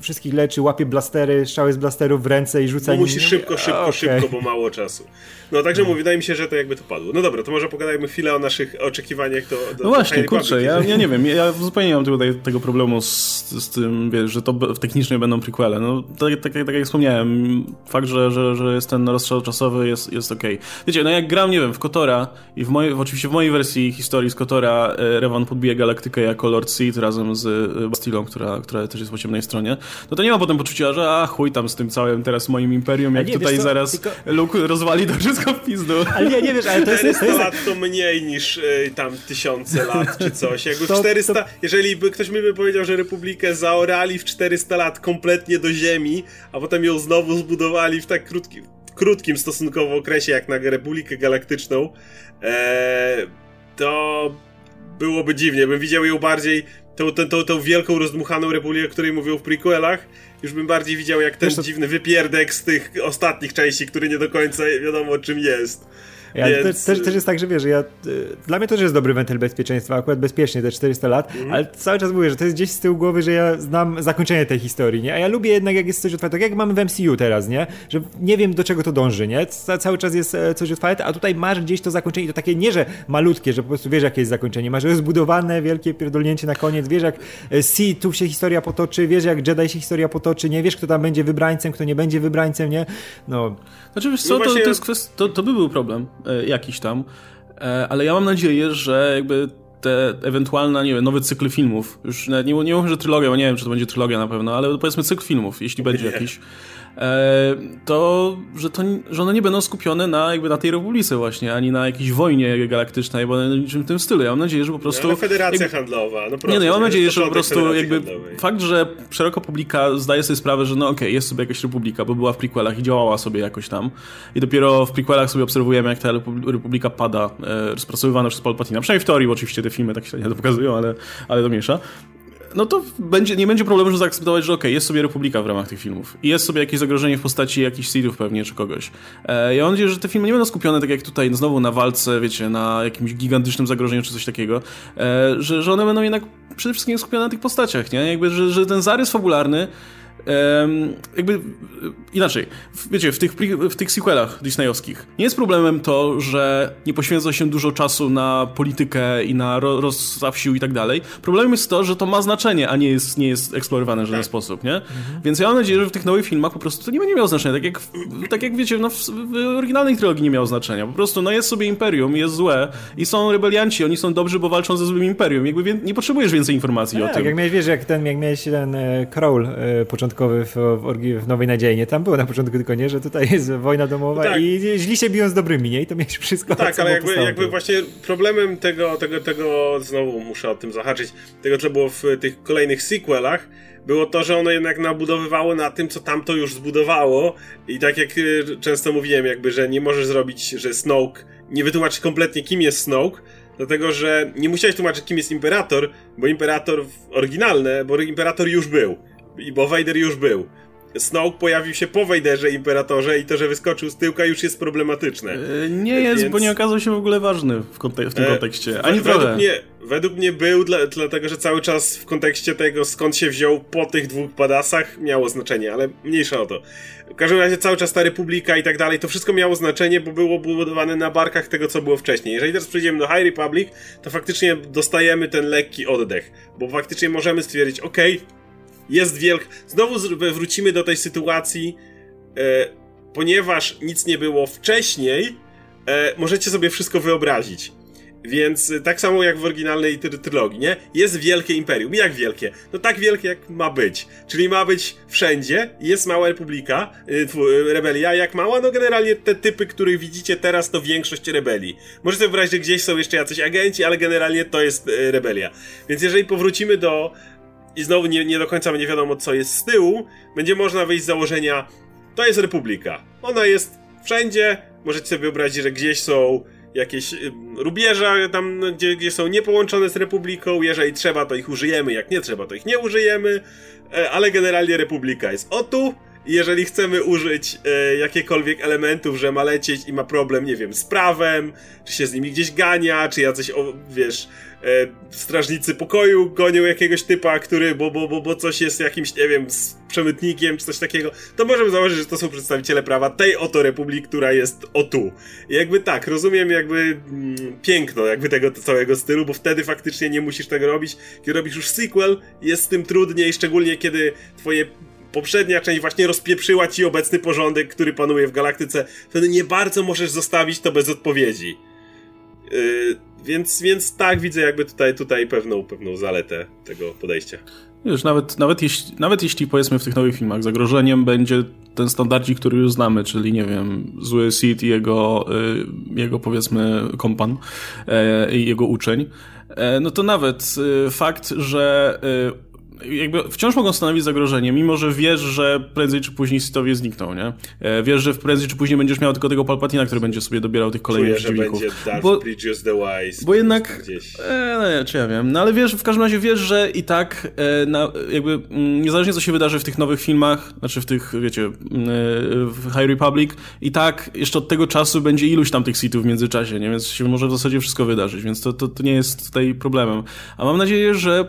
wszystkich leczy, łapie blastery, strzały z blasterów w ręce i rzuca... No musi szybko, szybko, okay. szybko, bo mało czasu. No także no. mówię, wydaje mi się, że to jakby to padło. No dobra, to może pogadajmy chwilę o naszych oczekiwaniach do, do No właśnie, do kurczę, ja, ja nie wiem, ja zupełnie nie mam tutaj tego problemu z, z tym, wiesz, że to technicznie będą prequele. No tak, tak, tak jak wspomniałem, fakt, że, że, że jest ten rozstrzał czasowy jest, jest okej. Okay. Wiecie, no jak gram, nie wiem, w Kotora i w mojej, oczywiście w mojej wersji historii z Kotora e, Revan podbije galaktykę jako Lord Seed razem z e, Bastilą, która, która też jest po ciemnej stronie, no to nie ma potem poczucia, że a chuj tam z tym całym teraz moim imperium, jak nie, tutaj zaraz tylko... Luke rozwali to wszystko w pizdu. Ale nie, nie wiesz, ale to jest... 400 to jest... lat to mniej niż y, tam tysiące lat czy coś. Jakby to, 400, to... jeżeli by ktoś mi by powiedział, że Republikę zaorali w 400 lat kompletnie do ziemi, a potem ją znowu zbudowali w tak krótkim, krótkim stosunkowo okresie jak na Republikę Galaktyczną, e, to byłoby dziwnie. Bym widział ją bardziej, tą, tą, tą, tą wielką rozdmuchaną Republikę, o której mówią w prequelach, już bym bardziej widział jak ten dziwny wypierdek z tych ostatnich części, który nie do końca wiadomo czym jest. Ja Więc... też, też, też, jest tak, że wiesz, ja, y, dla mnie to też jest dobry wentyl bezpieczeństwa, akurat bezpiecznie te 400 lat, mm. ale cały czas mówię, że to jest gdzieś z tyłu głowy, że ja znam zakończenie tej historii, nie? A ja lubię jednak, jak jest coś otwarte, tak jak mamy w MCU teraz, nie? Że nie wiem, do czego to dąży, nie? Cały czas jest e, coś otwarte, a tutaj masz gdzieś to zakończenie, to takie nie, że malutkie, że po prostu wiesz, jakie jest zakończenie, masz zbudowane, wielkie pierdolnięcie na koniec, wiesz, jak e, C tu się historia potoczy, wiesz, jak Jedi się historia potoczy, nie? Wiesz, kto tam będzie wybrańcem, kto nie będzie wybrańcem, nie? No. Znaczy, wiesz co, no właśnie... to, to, jest kwest... to, to by był problem jakiś tam, e, ale ja mam nadzieję, że jakby te ewentualne, nie wiem, nowy cykl filmów, już nie, nie, mówię, że trylogia, bo nie wiem, czy to będzie trylogia na pewno, ale powiedzmy cykl filmów, jeśli będzie jakiś, E, to że, to, że one nie będą skupione na, jakby na tej republice właśnie, ani na jakiejś wojnie galaktycznej, bo niczym w tym stylu. Ja mam nadzieję, że po prostu... No, federacja jakby, handlowa, no proszę, Nie, no ja mam nadzieję, że po prostu jakby handlowej. fakt, że szeroka publika zdaje sobie sprawę, że no okej, okay, jest sobie jakaś republika, bo była w prequelach i działała sobie jakoś tam i dopiero w prequelach sobie obserwujemy, jak ta republika pada, e, rozpracowywana przez Palpatina. Przynajmniej w teorii, bo oczywiście te filmy tak się nie to pokazują, ale, ale to miesza no to będzie, nie będzie problemu, żeby zaakceptować, że okay, jest sobie Republika w ramach tych filmów. I jest sobie jakieś zagrożenie w postaci jakichś Seedów pewnie, czy kogoś. E, ja mam nadzieję, że te filmy nie będą skupione tak jak tutaj, no znowu na walce, wiecie, na jakimś gigantycznym zagrożeniu, czy coś takiego, e, że, że one będą jednak przede wszystkim skupione na tych postaciach, nie? Jakby, że, że ten zarys fabularny jakby inaczej, wiecie, w tych, w tych sequelach disneyowskich nie jest problemem to, że nie poświęca się dużo czasu na politykę i na ro, rozstaw sił i tak dalej. Problemem jest to, że to ma znaczenie, a nie jest, nie jest eksplorowane w żaden tak. sposób, nie? Mhm. Więc ja mam nadzieję, że w tych nowych filmach po prostu to nie będzie miało znaczenia. Tak jak, tak jak wiecie, no w, w oryginalnej trylogii nie miało znaczenia. Po prostu, no jest sobie imperium, jest złe i są rebelianci, oni są dobrzy, bo walczą ze złym imperium. Jakby nie potrzebujesz więcej informacji no, o tak, tym. jak miałeś, wiesz, jak ten, jak miałeś ten e, Crowl e, początkowy w, w, w Nowej Nadziei, nie? Tam było na początku tylko nie, że tutaj jest wojna domowa tak. i źli się biją z dobrymi, nie? I to miałeś wszystko. Tak, ale jakby, jakby właśnie problemem tego, tego, tego, znowu muszę o tym zahaczyć, tego co było w tych kolejnych sequelach, było to, że ono jednak nabudowywało na tym, co tamto już zbudowało i tak jak e, często mówiłem, jakby, że nie możesz zrobić, że Snoke nie wytłumaczy kompletnie kim jest Snoke, dlatego, że nie musiałeś tłumaczyć kim jest Imperator, bo Imperator oryginalne, bo Imperator już był i bo Vader już był. Snoke pojawił się po Vaderze Imperatorze i to, że wyskoczył z tyłka już jest problematyczne. E, nie jest, Więc... bo nie okazał się w ogóle ważny w, kontek w tym e, kontekście. Ani według trochę. Mnie, według mnie był, dla, dlatego że cały czas w kontekście tego, skąd się wziął po tych dwóch padasach, miało znaczenie, ale mniejsza o to. W każdym razie cały czas ta Republika i tak dalej, to wszystko miało znaczenie, bo było budowane na barkach tego, co było wcześniej. Jeżeli teraz przejdziemy do High Republic, to faktycznie dostajemy ten lekki oddech, bo faktycznie możemy stwierdzić, okej, okay, jest wielk. Znowu wrócimy do tej sytuacji. E, ponieważ nic nie było wcześniej, e, możecie sobie wszystko wyobrazić. Więc y, tak samo jak w oryginalnej try trylogii, nie? Jest wielkie imperium. Jak wielkie? No tak wielkie jak ma być. Czyli ma być wszędzie, jest mała republika, yy, rebelia, jak mała, no generalnie te typy, których widzicie teraz, to większość rebelii. Możecie sobie wyobrazić, że gdzieś są jeszcze jacyś agenci, ale generalnie to jest yy, rebelia. Więc jeżeli powrócimy do... I znowu nie, nie do końca nie wiadomo, co jest z tyłu, będzie można wyjść z założenia, to jest republika. Ona jest wszędzie, możecie sobie wyobrazić, że gdzieś są jakieś y, rubieża tam, gdzie, gdzie są niepołączone z Republiką, jeżeli trzeba to ich użyjemy, jak nie trzeba to ich nie użyjemy, e, ale generalnie Republika jest. O tu, jeżeli chcemy użyć e, jakiekolwiek elementów, że ma lecieć i ma problem, nie wiem, z prawem, czy się z nimi gdzieś gania, czy jacyś, o, wiesz, e, strażnicy pokoju gonią jakiegoś typa, który, bo, bo, bo, bo coś jest jakimś, nie wiem, z przemytnikiem, czy coś takiego, to możemy założyć, że to są przedstawiciele prawa tej oto republiki, która jest o tu. I jakby tak, rozumiem jakby mm, piękno jakby tego całego stylu, bo wtedy faktycznie nie musisz tego robić. Kiedy robisz już sequel, jest z tym trudniej, szczególnie kiedy twoje poprzednia część właśnie rozpieprzyła ci obecny porządek, który panuje w galaktyce, wtedy nie bardzo możesz zostawić to bez odpowiedzi. Yy, więc, więc tak widzę jakby tutaj, tutaj pewną, pewną zaletę tego podejścia. Wiesz, nawet, nawet, jeśli, nawet jeśli powiedzmy w tych nowych filmach zagrożeniem będzie ten standardzik, który już znamy, czyli nie wiem, zły Sid i jego, y, jego powiedzmy kompan y, i jego uczeń, y, no to nawet y, fakt, że y, jakby wciąż mogą stanowić zagrożenie, mimo że wiesz, że prędzej czy później Sithowie znikną, nie? E, wiesz, że prędzej czy później będziesz miał tylko tego Palpatina, który będzie sobie dobierał tych kolejnych Czuję, przeciwników. Że będzie Darth bo, the Wise. Bo jednak, gdzieś. E, no nie, czy ja wiem, no ale wiesz, w każdym razie wiesz, że i tak e, na, jakby mm, niezależnie co się wydarzy w tych nowych filmach, znaczy w tych, wiecie, mm, e, w High Republic, i tak jeszcze od tego czasu będzie iluś tam tych Sithów w międzyczasie, nie? Więc się może w zasadzie wszystko wydarzyć, więc to, to, to nie jest tutaj problemem. A mam nadzieję, że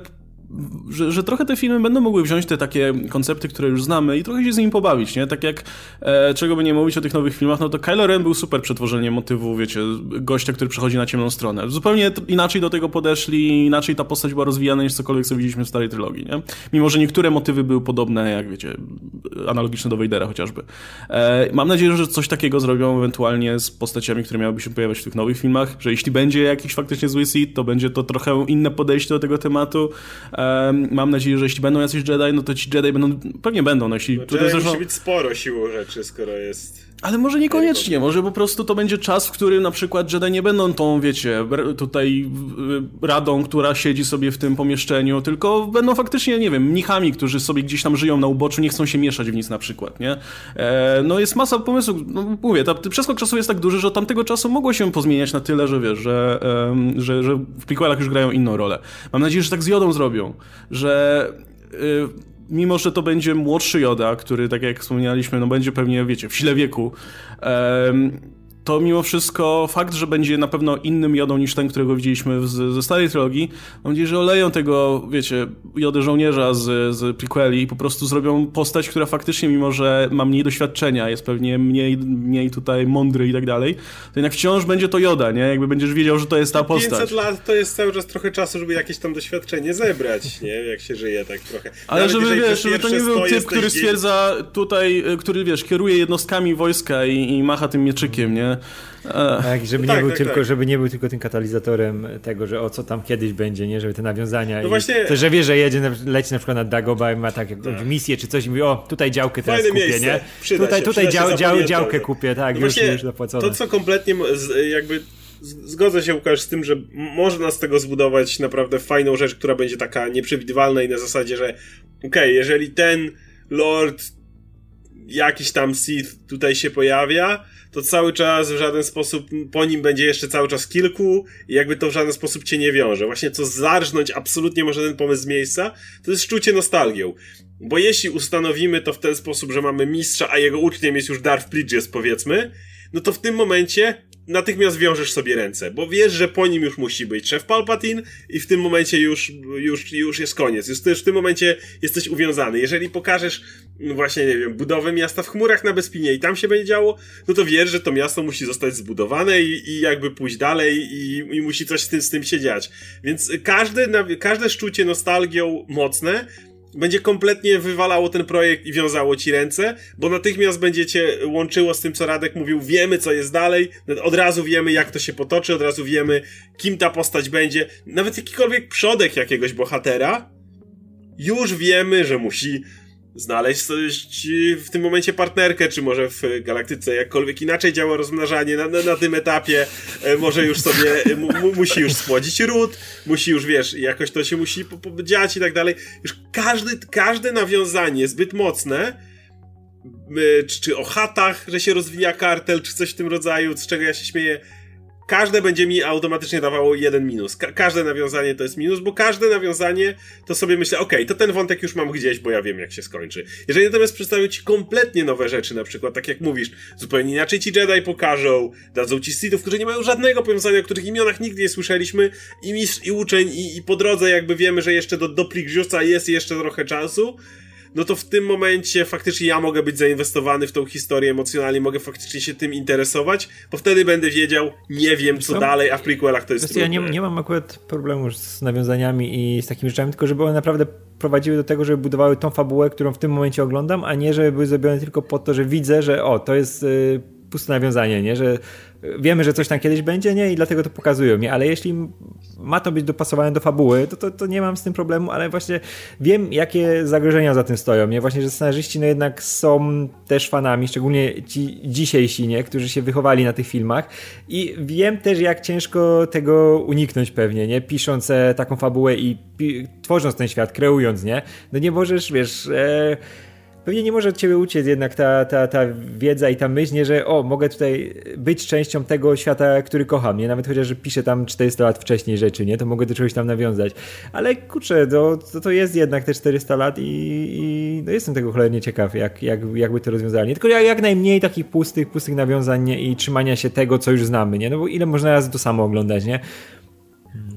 że, że trochę te filmy będą mogły wziąć te takie koncepty, które już znamy i trochę się z nimi pobawić, nie? Tak jak, e, czego by nie mówić o tych nowych filmach, no to Kylo Ren był super przetworzeniem motywu, wiecie, gościa, który przechodzi na ciemną stronę. Zupełnie inaczej do tego podeszli, inaczej ta postać była rozwijana niż cokolwiek, co widzieliśmy w starej trylogii, nie? Mimo, że niektóre motywy były podobne, jak wiecie, analogiczne do Vadera chociażby. E, mam nadzieję, że coś takiego zrobią ewentualnie z postaciami, które miałyby się pojawiać w tych nowych filmach, że jeśli będzie jakiś faktycznie zły Sith, to będzie to trochę inne podejście do tego tematu, Mam nadzieję, że jeśli będą jacyś Jedi, no to ci Jedi będą, pewnie będą. No, jeśli, no, Jedi zresztą... musi być sporo siłą rzeczy, skoro jest... Ale może niekoniecznie, może po prostu to będzie czas, w którym na przykład Jedi nie będą tą, wiecie, tutaj radą, która siedzi sobie w tym pomieszczeniu, tylko będą faktycznie, nie wiem, mnichami, którzy sobie gdzieś tam żyją na uboczu, nie chcą się mieszać w nic na przykład, nie? E, no jest masa pomysłów, no mówię, ta, przeskok czasu jest tak duży, że od tamtego czasu mogło się pozmieniać na tyle, że wiesz, że, że, że w prequelach już grają inną rolę. Mam nadzieję, że tak z Jodą zrobią, że... Y, mimo że to będzie młodszy Joda, który, tak jak wspomnieliśmy, no będzie pewnie, wiecie, w sile wieku, to mimo wszystko fakt, że będzie na pewno innym jodą niż ten, którego widzieliśmy z, ze starej trilogii, mam nadzieję, że oleją tego, wiecie, jodę żołnierza z, z prequeli i po prostu zrobią postać, która faktycznie, mimo że ma mniej doświadczenia, jest pewnie mniej, mniej tutaj mądry i tak dalej, to jednak wciąż będzie to joda, nie? Jakby będziesz wiedział, że to jest ta postać. 500 lat to jest cały czas trochę czasu, żeby jakieś tam doświadczenie zebrać, nie? Jak się żyje tak trochę. Ale Nawet żeby, wiesz, żeby to nie był typ, który stwierdza tutaj, który, wiesz, kieruje jednostkami wojska i, i macha tym mieczykiem, nie? Tak, żeby, tak, nie był tak, tylko, tak. żeby nie był tylko tym katalizatorem tego, że o co tam kiedyś będzie, nie? Żeby te nawiązania. No właśnie... To, że wie, że jedzie, leci na przykład na Dagobah i ma tak, tak. misję czy coś i mówi, o tutaj działkę teraz Fajne kupię, miejsce. nie? Przyda tutaj się, tutaj dział, dział, działkę kupię, tak, no już, już zapłacone. To, co kompletnie jakby zgodzę się, Łukasz, z tym, że można z tego zbudować naprawdę fajną rzecz, która będzie taka nieprzewidywalna i na zasadzie, że okej, okay, jeżeli ten Lord jakiś tam Sith tutaj się pojawia, to cały czas w żaden sposób po nim będzie jeszcze cały czas kilku i jakby to w żaden sposób cię nie wiąże. Właśnie co zarżnąć absolutnie może ten pomysł z miejsca, to jest czucie nostalgią. Bo jeśli ustanowimy to w ten sposób, że mamy mistrza, a jego uczniem jest już Darth Plagueis powiedzmy, no to w tym momencie natychmiast wiążesz sobie ręce, bo wiesz, że po nim już musi być szef Palpatine i w tym momencie już, już, już jest koniec. Już, w tym momencie jesteś uwiązany. Jeżeli pokażesz no właśnie, nie wiem, budowę miasta w chmurach na Bespinie i tam się będzie działo, no to wiesz, że to miasto musi zostać zbudowane i, i jakby pójść dalej i, i musi coś z tym, z tym się dziać. Więc każde, każde szczucie nostalgią mocne będzie kompletnie wywalało ten projekt i wiązało ci ręce, bo natychmiast będziecie łączyło z tym, co Radek mówił, wiemy, co jest dalej, od razu wiemy, jak to się potoczy, od razu wiemy, kim ta postać będzie. Nawet jakikolwiek przodek jakiegoś bohatera, już wiemy, że musi znaleźć w tym momencie partnerkę, czy może w galaktyce jakkolwiek inaczej działa rozmnażanie na, na, na tym etapie, e, może już sobie musi już spłodzić ród, musi już, wiesz, jakoś to się musi dziać i tak dalej. Już każdy, każde nawiązanie zbyt mocne, czy, czy o chatach, że się rozwija kartel, czy coś w tym rodzaju, z czego ja się śmieję, każde będzie mi automatycznie dawało jeden minus. Ka każde nawiązanie to jest minus, bo każde nawiązanie to sobie myślę, okay, to ten wątek już mam gdzieś, bo ja wiem jak się skończy. Jeżeli natomiast przedstawią ci kompletnie nowe rzeczy, na przykład, tak jak mówisz, zupełnie inaczej ci Jedi pokażą, dadzą ci Sithów, którzy nie mają żadnego powiązania, o których imionach nigdy nie słyszeliśmy, i mistrz, i uczeń, i, i po drodze jakby wiemy, że jeszcze do, do Pligriusa jest jeszcze trochę czasu, no to w tym momencie faktycznie ja mogę być zainwestowany w tą historię emocjonalnie, mogę faktycznie się tym interesować, bo wtedy będę wiedział, nie wiem co, co? dalej, a w prequelach to jest trudne. Ja nie, nie mam akurat problemu z nawiązaniami i z takimi rzeczami, tylko żeby one naprawdę prowadziły do tego, żeby budowały tą fabułę, którą w tym momencie oglądam, a nie żeby były zrobione tylko po to, że widzę, że o, to jest y, puste nawiązanie, nie? Że wiemy, że coś tam kiedyś będzie, nie? I dlatego to pokazują, nie? Ale jeśli ma to być dopasowane do fabuły, to, to, to nie mam z tym problemu, ale właśnie wiem, jakie zagrożenia za tym stoją, nie? Właśnie, że scenarzyści no jednak są też fanami, szczególnie ci dzisiejsi, nie? Którzy się wychowali na tych filmach i wiem też, jak ciężko tego uniknąć pewnie, nie? Pisząc e, taką fabułę i tworząc ten świat, kreując, nie? No nie możesz, wiesz... E pewnie nie może od ciebie uciec jednak ta, ta, ta wiedza i ta myśl, nie, że o, mogę tutaj być częścią tego świata, który kocham, nie? Nawet chociaż, piszę tam 400 lat wcześniej rzeczy, nie? To mogę do czegoś tam nawiązać. Ale kurczę, to, to, to jest jednak te 400 lat i, i no jestem tego cholernie ciekaw, jak, jak, jakby to rozwiązali. Tylko jak, jak najmniej takich pustych, pustych nawiązań nie? i trzymania się tego, co już znamy, nie? No bo ile można razy to samo oglądać, nie?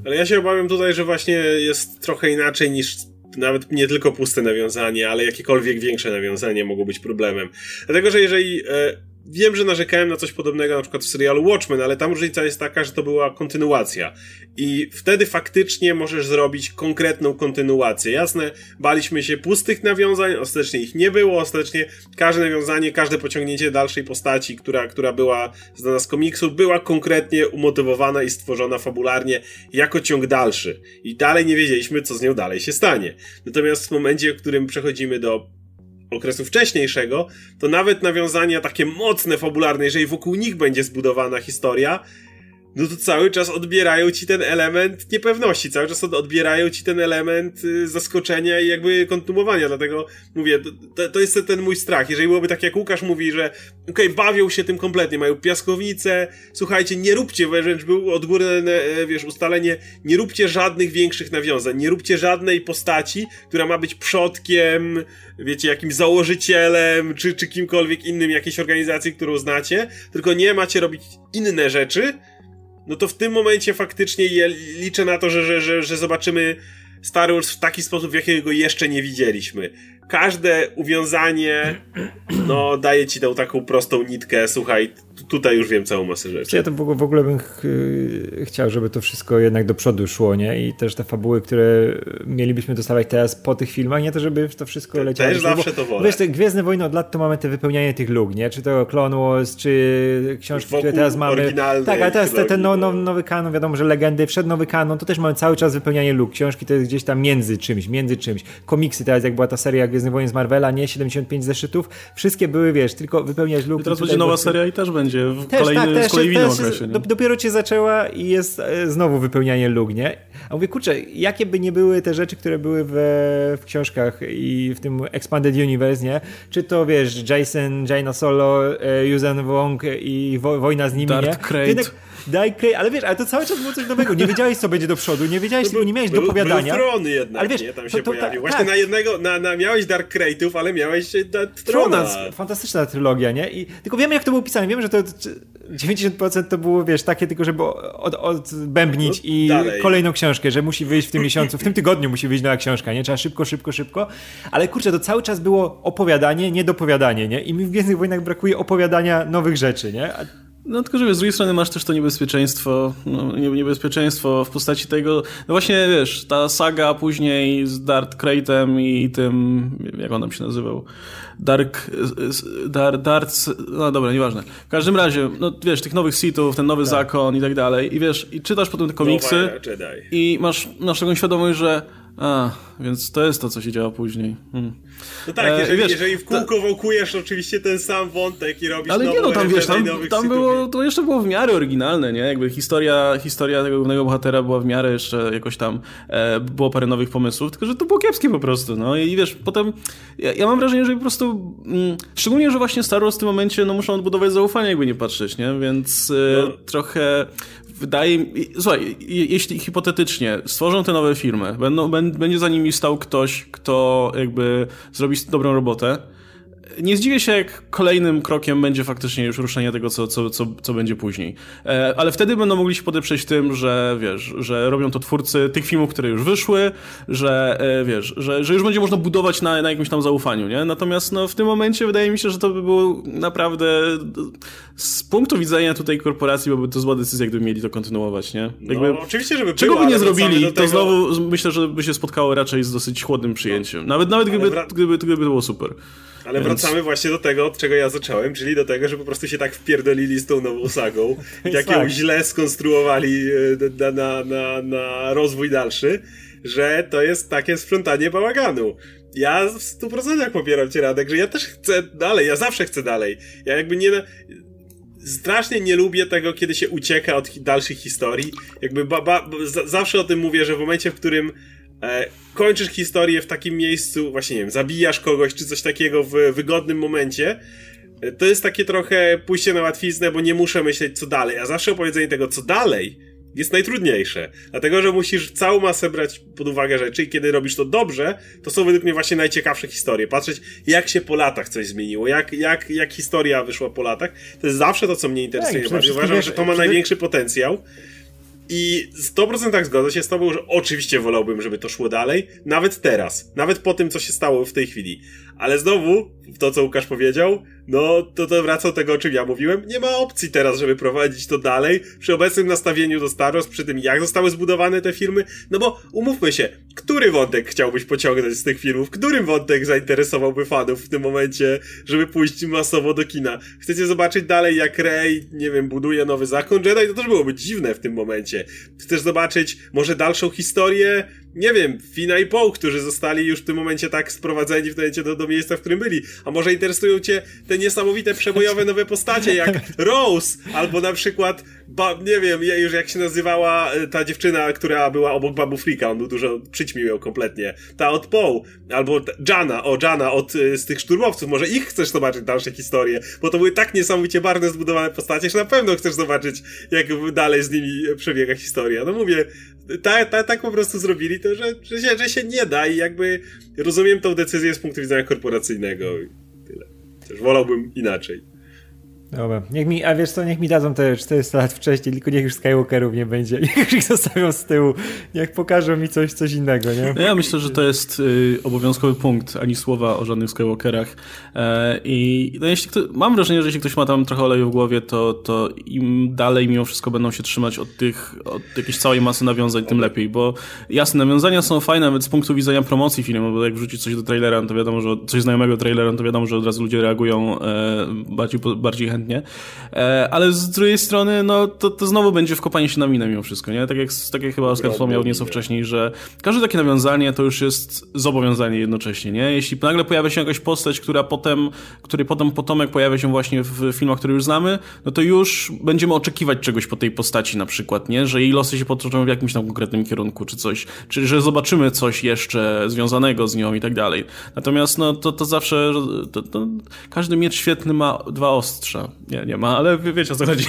Ale ja się obawiam tutaj, że właśnie jest trochę inaczej niż nawet nie tylko puste nawiązanie, ale jakiekolwiek większe nawiązanie mogą być problemem. Dlatego, że jeżeli e, wiem, że narzekałem na coś podobnego na przykład w serialu Watchmen, ale tam różnica jest taka, że to była kontynuacja. I wtedy faktycznie możesz zrobić konkretną kontynuację. Jasne, baliśmy się pustych nawiązań, ostatecznie ich nie było, ostatecznie każde nawiązanie, każde pociągnięcie dalszej postaci, która, która była znana z komiksu, była konkretnie umotywowana i stworzona fabularnie jako ciąg dalszy. I dalej nie wiedzieliśmy, co z nią dalej się stanie. Natomiast w momencie, w którym przechodzimy do okresu wcześniejszego, to nawet nawiązania takie mocne, fabularne, jeżeli wokół nich będzie zbudowana historia, no to cały czas odbierają ci ten element niepewności, cały czas odbierają ci ten element y, zaskoczenia i jakby kontynuowania, dlatego mówię, to, to jest ten mój strach. Jeżeli byłoby tak jak Łukasz mówi, że okej, okay, bawią się tym kompletnie, mają piaskownicę, słuchajcie, nie róbcie, wręcz był od góry, e, wiesz, ustalenie, nie róbcie żadnych większych nawiązań, nie róbcie żadnej postaci, która ma być przodkiem, wiecie, jakimś założycielem, czy, czy kimkolwiek innym jakiejś organizacji, którą znacie, tylko nie macie robić inne rzeczy, no to w tym momencie faktycznie liczę na to, że, że, że, że zobaczymy Star Wars w taki sposób, w jakiego jeszcze nie widzieliśmy. Każde uwiązanie, no, daje ci tą taką prostą nitkę, słuchaj, tutaj już wiem całą masę rzeczy. Ja to w ogóle, w ogóle bym ch chciał, żeby to wszystko jednak do przodu szło, nie? I też te fabuły, które mielibyśmy dostawać teraz po tych filmach, nie to, żeby to wszystko leciało. Też zawsze to wolę. Wiesz, te Gwiezdne Wojny od lat to mamy te wypełnianie tych luk, nie? Czy to Clone Wars, czy książki, które teraz mamy. Tak, ale teraz ten te no, no, nowy kanon, wiadomo, że legendy, wszedł nowy kanon, to też mamy cały czas wypełnianie luk. Książki to jest gdzieś tam między czymś, między czymś. Komiksy teraz, jak była ta seria Gwiezdnych Wojen z Marvela, nie? 75 zeszytów. Wszystkie były, wiesz, tylko wypełniać luk. I teraz będzie nowa seria i też będzie w też, kolejny tak, też, w innym okresie. Dopiero cię zaczęła i jest e, znowu wypełnianie luk, nie? A mówię, kurczę, jakie by nie były te rzeczy, które były w, w książkach i w tym Expanded Universe, nie? Czy to, wiesz, Jason, Jaina Solo, e, Yuuzhan Wong i wo, wojna z nimi, Darth nie? Krayt. Daj Clay, ale wiesz, ale to cały czas było coś nowego. Nie wiedziałeś, co będzie do przodu, nie wiedziałeś, tego, nie miałeś był, dopowiadania. Był tron jednak, ale wiesz, nie? Tam się to, to, pojawił. Właśnie tak. na jednego, na, na, miałeś Dark Crate'ów, ale miałeś e, Trona. Fantastyczna trylogia, nie? I, tylko wiemy, jak to było pisane. Wiemy, że to 90% to było, wiesz, takie tylko, żeby od, odbębnić no, i dalej. kolejną książkę, że musi wyjść w tym miesiącu, w tym tygodniu musi wyjść nowa książka, nie? Trzeba szybko, szybko, szybko. Ale kurczę, to cały czas było opowiadanie, nie dopowiadanie, nie? I mi w Gwiezdnych Wojnach brakuje opowiadania nowych rzeczy, nie? No tylko, że z drugiej strony masz też to niebezpieczeństwo, no, niebezpieczeństwo w postaci tego, no właśnie wiesz, ta saga później z Darth Cratem i tym, jak on tam się nazywał, Dark, Dar, Darts, no dobra, nieważne. W każdym razie, no wiesz, tych nowych Sithów, ten nowy tak. zakon i tak dalej i wiesz, i czytasz potem te komiksy i masz, masz taką świadomość, że a, więc to jest to, co się działo później. Hmm. No tak, e, jeżeli, wiesz, jeżeli w kółko wokujesz oczywiście ten sam wątek i robisz Ale nie no, tam wiesz, tam, tam było, to jeszcze było w miarę oryginalne, nie? Jakby historia, historia tego głównego bohatera była w miarę jeszcze jakoś tam, e, było parę nowych pomysłów, tylko że to było kiepskie po prostu, no i wiesz, potem ja, ja mam wrażenie, że po prostu, mm, szczególnie, że właśnie Star Wars w tym momencie, no muszą odbudować zaufanie, jakby nie patrzeć, nie? Więc e, no. trochę wydaje mi... Słuchaj, jeśli hipotetycznie stworzą te nowe firmy, będą, będzie za nimi stał ktoś, kto jakby zrobi dobrą robotę, nie zdziwię się, jak kolejnym krokiem będzie faktycznie już ruszenie tego, co, co, co, co będzie później. E, ale wtedy będą mogli się podeprzeć tym, że wiesz, że robią to twórcy tych filmów, które już wyszły, że e, wiesz, że, że już będzie można budować na, na jakimś tam zaufaniu, nie? Natomiast no, w tym momencie wydaje mi się, że to by było naprawdę z punktu widzenia tutaj korporacji byłoby to zła decyzja, gdyby mieli to kontynuować, nie? Jakby, no, oczywiście, żeby Czego by nie zrobili, to tego... znowu myślę, że by się spotkało raczej z dosyć chłodnym przyjęciem. Nawet, nawet gdyby, gdyby, gdyby to było super. Ale Więc... wracamy właśnie do tego, od czego ja zacząłem, czyli do tego, że po prostu się tak wpierdolili z tą nową sagą, jak ją tak. źle skonstruowali e, na, na, na, na rozwój dalszy, że to jest takie sprzątanie bałaganu. Ja w 100% popieram cię, Radek, że ja też chcę dalej, ja zawsze chcę dalej. Ja jakby nie... Strasznie nie lubię tego, kiedy się ucieka od dalszych historii. Jakby ba, ba, zawsze o tym mówię, że w momencie, w którym e, kończysz historię w takim miejscu, właśnie nie wiem, zabijasz kogoś czy coś takiego w wygodnym momencie, e, to jest takie trochę pójście na łatwiznę, bo nie muszę myśleć co dalej. A zawsze opowiedzenie tego co dalej jest najtrudniejsze. Dlatego, że musisz całą masę brać pod uwagę rzeczy i kiedy robisz to dobrze, to są według mnie właśnie najciekawsze historie. Patrzeć, jak się po latach coś zmieniło, jak, jak, jak historia wyszła po latach. To jest zawsze to, co mnie interesuje. Tak, Uważam, że to ma największy potencjał. I 100% zgodzę się z tobą, że oczywiście wolałbym, żeby to szło dalej, nawet teraz, nawet po tym, co się stało w tej chwili. Ale znowu, to co Łukasz powiedział, no to to wraca do tego, o czym ja mówiłem. Nie ma opcji teraz, żeby prowadzić to dalej przy obecnym nastawieniu do Star Wars, przy tym jak zostały zbudowane te filmy. No bo umówmy się, który wątek chciałbyś pociągnąć z tych filmów? Którym wątek zainteresowałby fanów w tym momencie, żeby pójść masowo do kina? Chcecie zobaczyć dalej, jak Rey, nie wiem, buduje nowy zakon Jedi? To też byłoby dziwne w tym momencie. Chcesz zobaczyć może dalszą historię nie wiem, Fina i Poe, którzy zostali już w tym momencie tak sprowadzeni w momencie do, do miejsca, w którym byli. A może interesują cię te niesamowite przebojowe nowe postacie, jak Rose, albo na przykład, ba, nie wiem, już jak się nazywała e, ta dziewczyna, która była obok Babu Frika, on był dużo, przyćmił ją kompletnie. Ta od Poe, albo Jana, o Jana od, e, z tych szturmowców, może ich chcesz zobaczyć dalsze historie, bo to były tak niesamowicie bardzo zbudowane postacie, że na pewno chcesz zobaczyć, jak dalej z nimi przebiega historia. No mówię, tak, tak, tak po prostu zrobili to, że, że, się, że się nie da i jakby rozumiem tą decyzję z punktu widzenia korporacyjnego i tyle. Też wolałbym inaczej. Dobra, niech mi, a wiesz co, niech mi dadzą te 400 lat wcześniej, tylko niech już Skywalkerów nie będzie, niech ich zostawią z tyłu, niech pokażą mi coś, coś innego, nie? No ja myślę, że to jest y, obowiązkowy punkt, ani słowa o żadnych Skywalkerach. E, i no jeśli kto, mam wrażenie, że jeśli ktoś ma tam trochę oleju w głowie, to, to im dalej mimo wszystko będą się trzymać od tych, od jakiejś całej masy nawiązań, tym lepiej, bo jasne, nawiązania są fajne, nawet z punktu widzenia promocji filmu, bo jak wrzucić coś do trailera, no to wiadomo, że coś znajomego trailera, no to wiadomo, że od razu ludzie reagują e, bardziej, bardziej chętnie chętnie. E, ale z drugiej strony, no to, to znowu będzie wkopanie się na minę mimo wszystko, nie? Tak jak, tak jak chyba Oskar wspomniał nieco wcześniej, że każde takie nawiązanie to już jest zobowiązanie jednocześnie, nie? Jeśli nagle pojawia się jakaś postać, która potem, której potem potomek pojawia się właśnie w filmach, które już znamy, no to już będziemy oczekiwać czegoś po tej postaci na przykład, nie? Że jej losy się potoczą w jakimś tam konkretnym kierunku, czy coś, czy że zobaczymy coś jeszcze związanego z nią i tak dalej. Natomiast no to, to zawsze, to, to, każdy miecz świetny ma dwa ostrza. Nie, nie ma, ale wiecie o co chodzi.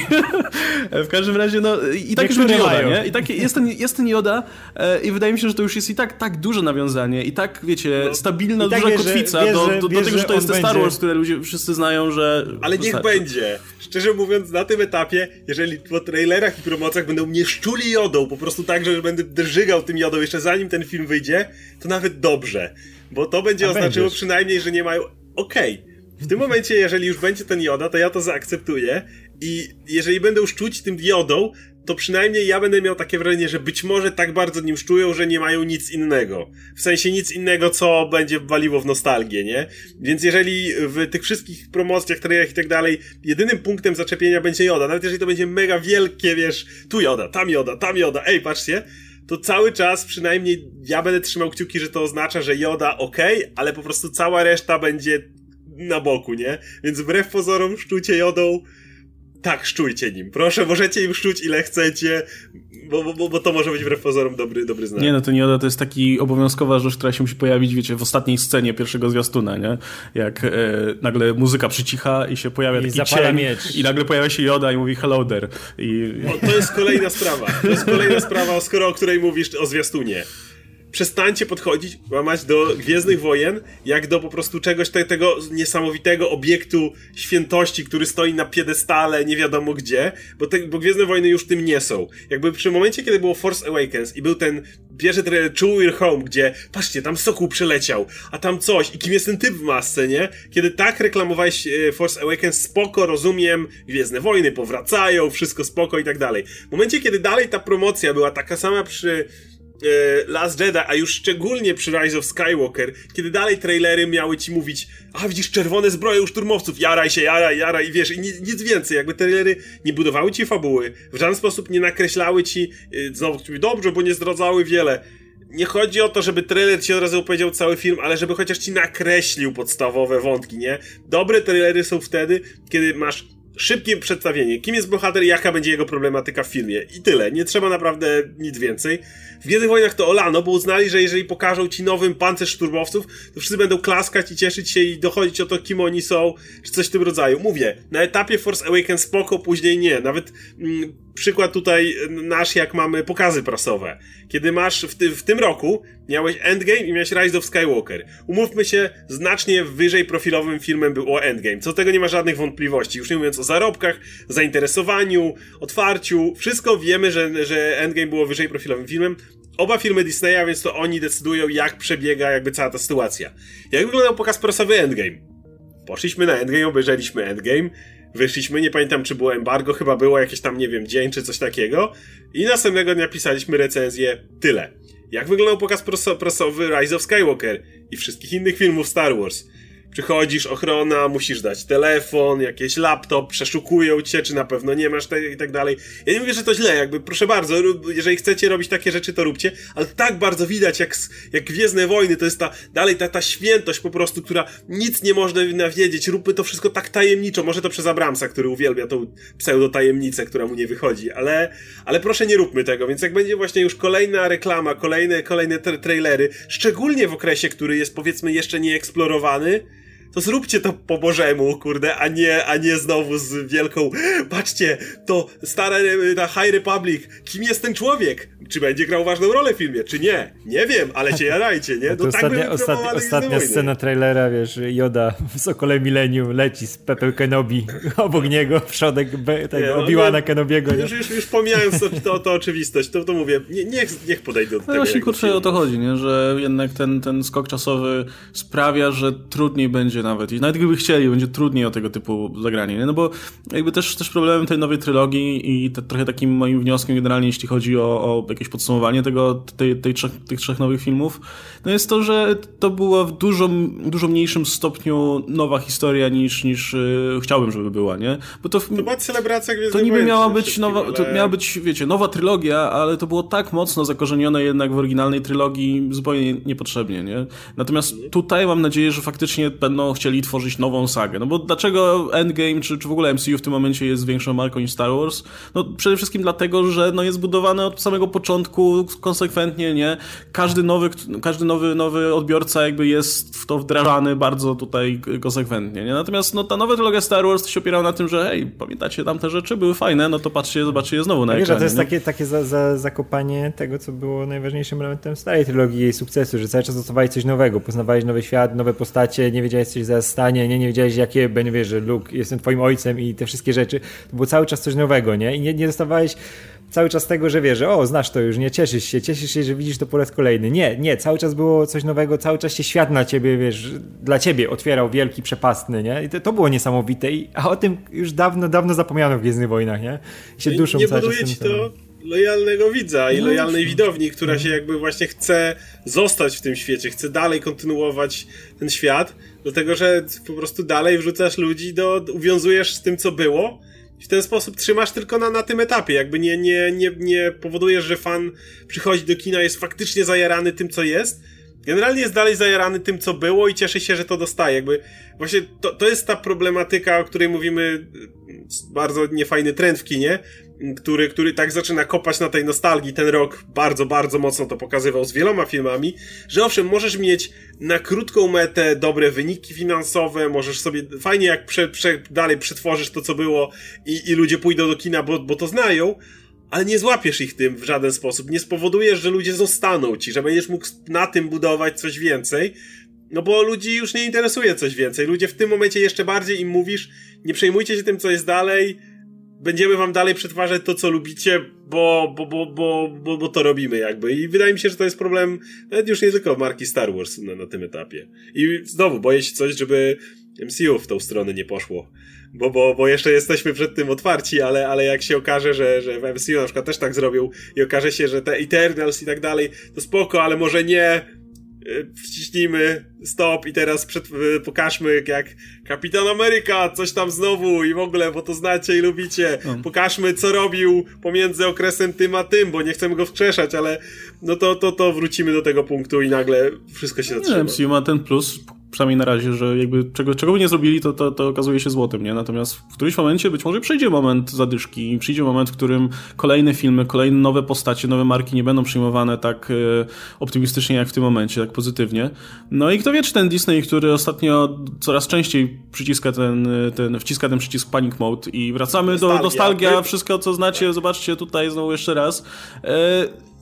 w każdym razie, no i tak już będzie Joda, nie? I tak jest ten, jest ten Joda e, i wydaje mi się, że to już jest i tak tak duże nawiązanie i tak, wiecie, no, stabilna, tak duża kotwica do, do, do, tego, że to jest ten Star Wars, które ludzie wszyscy znają, że... Ale niech wystarczy. będzie. Szczerze mówiąc, na tym etapie, jeżeli po trailerach i promocjach będą mnie szczuli jodą, po prostu tak, że będę drżygał tym jodą jeszcze zanim ten film wyjdzie, to nawet dobrze. Bo to będzie A oznaczyło będziesz. przynajmniej, że nie mają... Okej, okay w tym momencie, jeżeli już będzie ten Joda, to ja to zaakceptuję I jeżeli będą szczuć tym diodą, to przynajmniej ja będę miał takie wrażenie, że być może tak bardzo nim szczują, że nie mają nic innego. W sensie nic innego, co będzie waliło w nostalgię, nie? Więc jeżeli w tych wszystkich promocjach, trailerach i tak dalej, jedynym punktem zaczepienia będzie Joda, nawet jeżeli to będzie mega wielkie, wiesz, tu Joda, tam Joda, tam Joda, ej, patrzcie, to cały czas przynajmniej ja będę trzymał kciuki, że to oznacza, że Joda ok, ale po prostu cała reszta będzie na boku, nie? Więc wbrew pozorom szczucie Jodą tak, szczujcie nim. Proszę, możecie im szczuć ile chcecie, bo, bo, bo to może być wbrew pozorom dobry, dobry znak. Nie, no to nie to jest taki obowiązkowa rzecz, która się musi pojawić, wiecie, w ostatniej scenie pierwszego zwiastuna, nie? Jak e, nagle muzyka przycicha i się pojawia I taki cień miecz. i nagle pojawia się Joda i mówi hello there. I... O, to jest kolejna sprawa. To jest kolejna sprawa, skoro o której mówisz o zwiastunie przestańcie podchodzić, łamać do Gwiezdnych Wojen, jak do po prostu czegoś te, tego niesamowitego obiektu świętości, który stoi na piedestale, nie wiadomo gdzie, bo, te, bo Gwiezdne Wojny już tym nie są. Jakby przy momencie, kiedy było Force Awakens i był ten pierwszy trailer True We're Home, gdzie patrzcie, tam sokół przeleciał, a tam coś i kim jest ten typ w masce, nie? Kiedy tak reklamowałeś e, Force Awakens, spoko, rozumiem, Gwiezdne Wojny powracają, wszystko spoko i tak dalej. W momencie, kiedy dalej ta promocja była taka sama przy Last Jedi, a już szczególnie przy Rise of Skywalker, kiedy dalej trailery miały ci mówić, a widzisz czerwone zbroje u szturmowców, jaraj się, jaraj, jaraj i wiesz, i nic, nic więcej, jakby trailery nie budowały ci fabuły, w żaden sposób nie nakreślały ci, e, znowu dobrze, bo nie zdradzały wiele. Nie chodzi o to, żeby trailer ci od razu opowiedział cały film, ale żeby chociaż ci nakreślił podstawowe wątki, nie? Dobre trailery są wtedy, kiedy masz szybkie przedstawienie, kim jest bohater i jaka będzie jego problematyka w filmie. I tyle. Nie trzeba naprawdę nic więcej. W Gwiezdnych Wojnach to olano, bo uznali, że jeżeli pokażą ci nowym pancerz szturmowców, to wszyscy będą klaskać i cieszyć się i dochodzić o to, kim oni są, czy coś w tym rodzaju. Mówię, na etapie Force Awakens spoko, później nie. Nawet mm, przykład tutaj nasz, jak mamy pokazy prasowe. Kiedy masz w, ty, w tym roku, miałeś Endgame i miałeś Rise of Skywalker. Umówmy się, znacznie wyżej profilowym filmem był Endgame. Co do tego nie ma żadnych wątpliwości. Już nie mówiąc o zarobkach, zainteresowaniu, otwarciu. Wszystko wiemy, że, że Endgame było wyżej profilowym filmem. Oba filmy Disneya, więc to oni decydują, jak przebiega jakby cała ta sytuacja. Jak wyglądał pokaz prasowy Endgame? Poszliśmy na Endgame, obejrzeliśmy Endgame wyszliśmy, nie pamiętam czy było embargo, chyba było jakieś tam, nie wiem, dzień czy coś takiego i następnego dnia pisaliśmy recenzję, tyle. Jak wyglądał pokaz prasowy Rise of Skywalker i wszystkich innych filmów Star Wars? Przychodzisz, ochrona, musisz dać telefon, jakiś laptop, przeszukują cię, czy na pewno nie masz te, i tak dalej. Ja nie mówię, że to źle, jakby proszę bardzo, jeżeli chcecie robić takie rzeczy, to róbcie, ale tak bardzo widać, jak, jak Gwiezdne Wojny, to jest ta, dalej ta, ta świętość po prostu, która nic nie można wiedzieć, róbmy to wszystko tak tajemniczo, może to przez Abramsa, który uwielbia tą pseudo-tajemnicę, która mu nie wychodzi, ale, ale proszę nie róbmy tego, więc jak będzie właśnie już kolejna reklama, kolejne, kolejne tra trailery, szczególnie w okresie, który jest powiedzmy jeszcze nieeksplorowany, to zróbcie to po Bożemu, kurde, a nie, a nie znowu z wielką, patrzcie, to stara ta High Republic, kim jest ten człowiek? Czy będzie grał ważną rolę w filmie, czy nie? Nie wiem, ale cię jarajcie, nie? No to tak ostatnia, ostatnia, ostatnia scena trailera, wiesz, Joda w Sokole Millennium leci z Pepe Kenobi obok niego, przodek tego no, Obi-Wana Kenobiego. Już, już, już pomijając to, to, to oczywistość, to, to mówię, nie, niech, niech podejdę do no tego. No właśnie, kurczę, o to chodzi, nie? że jednak ten, ten skok czasowy sprawia, że trudniej będzie nawet. I nawet gdyby chcieli, będzie trudniej o tego typu zagranie. Nie? No bo jakby też, też problemem tej nowej trylogii i te, trochę takim moim wnioskiem generalnie, jeśli chodzi o, o jakieś podsumowanie tego, tej, tej trzech, tych trzech nowych filmów, no jest to, że to była w dużo, dużo mniejszym stopniu nowa historia niż, niż yy, chciałbym, żeby była, nie? Bo to, to była celebracja To niby miała być nowa, ale... to miała być, wiecie, nowa trylogia, ale to było tak mocno zakorzenione jednak w oryginalnej trylogii zupełnie niepotrzebnie, nie? Natomiast tutaj mam nadzieję, że faktycznie będą chcieli tworzyć nową sagę. No bo dlaczego Endgame, czy, czy w ogóle MCU w tym momencie jest większą marką niż Star Wars? No przede wszystkim dlatego, że no jest budowane od samego początku konsekwentnie, nie? Każdy nowy, każdy nowy, nowy odbiorca jakby jest w to wdrażany bardzo tutaj konsekwentnie, nie? Natomiast no ta nowa trylogia Star Wars się opierała na tym, że hej, pamiętacie tamte rzeczy, były fajne, no to patrzcie, zobaczcie je znowu na ekranie. Wiesz, to jest nie? takie, takie za, za, zakopanie tego, co było najważniejszym elementem starej trylogii jej sukcesu, że cały czas dostawałeś coś nowego, poznawałeś nowy świat, nowe postacie, nie wiedziałeś, coś zaraz stanie, nie, nie wiedziałeś jakie będzie, wiesz, że Luke, jestem twoim ojcem i te wszystkie rzeczy. To było cały czas coś nowego, nie? I nie, nie dostawałeś cały czas tego, że wiesz, że o, znasz to już, nie cieszysz się, cieszysz się, że widzisz to po raz kolejny. Nie, nie, cały czas było coś nowego, cały czas się świat na ciebie, wiesz, dla ciebie otwierał wielki, przepastny, nie? I to, to było niesamowite, I, a o tym już dawno, dawno zapomniano w Gwiezdnych Wojnach, nie? I się duszą nie cały buduje ci to lojalnego widza i no lojalnej widowni, która się jakby właśnie chce zostać w tym świecie, chce dalej kontynuować ten świat, dlatego że po prostu dalej wrzucasz ludzi do, uwiązujesz z tym, co było i w ten sposób trzymasz tylko na, na tym etapie, jakby nie, nie, nie, nie powodujesz, że fan przychodzi do kina, jest faktycznie zajarany tym, co jest, generalnie jest dalej zajarany tym, co było i cieszy się, że to dostaje. Jakby właśnie to, to jest ta problematyka, o której mówimy, bardzo niefajny trend w kinie, który, który tak zaczyna kopać na tej nostalgii. Ten rok bardzo, bardzo mocno to pokazywał z wieloma filmami, że owszem, możesz mieć na krótką metę dobre wyniki finansowe, możesz sobie fajnie jak prze, prze, dalej przetworzysz to, co było i, i ludzie pójdą do kina, bo, bo to znają, ale nie złapiesz ich tym w żaden sposób. Nie spowodujesz, że ludzie zostaną ci, że będziesz mógł na tym budować coś więcej. No bo ludzi już nie interesuje coś więcej. Ludzie w tym momencie jeszcze bardziej im mówisz, nie przejmujcie się tym, co jest dalej, będziemy wam dalej przetwarzać to, co lubicie, bo, bo, bo, bo, bo, bo to robimy jakby. I wydaje mi się, że to jest problem już nie tylko marki Star Wars na, na tym etapie. I znowu, boję się coś, żeby MCU w tą stronę nie poszło. Bo, bo, bo jeszcze jesteśmy przed tym otwarci, ale, ale jak się okaże, że, że w MCU na przykład też tak zrobił i okaże się, że te Eternals i tak dalej, to spoko, ale może nie wciśnijmy stop i teraz przed, e, pokażmy jak Kapitan Ameryka, coś tam znowu i w ogóle, bo to znacie i lubicie. No. Pokażmy, co robił pomiędzy okresem tym a tym, bo nie chcemy go wskrzeszać, ale no to, to, to wrócimy do tego punktu i nagle wszystko się zatrzyma. Nie, MCU ma ten plus, przynajmniej na razie, że jakby czego, czego by nie zrobili, to, to, to okazuje się złotem, nie? Natomiast w którymś momencie być może przyjdzie moment zadyszki, przyjdzie moment, w którym kolejne filmy, kolejne nowe postacie, nowe marki nie będą przyjmowane tak e, optymistycznie jak w tym momencie, tak pozytywnie. No i kto wie, czy ten Disney, który ostatnio coraz częściej przyciska ten, ten wciska ten przycisk Panic Mode i wracamy Nostalgia. do nostalgia, wszystko co znacie, zobaczcie tutaj znowu jeszcze raz.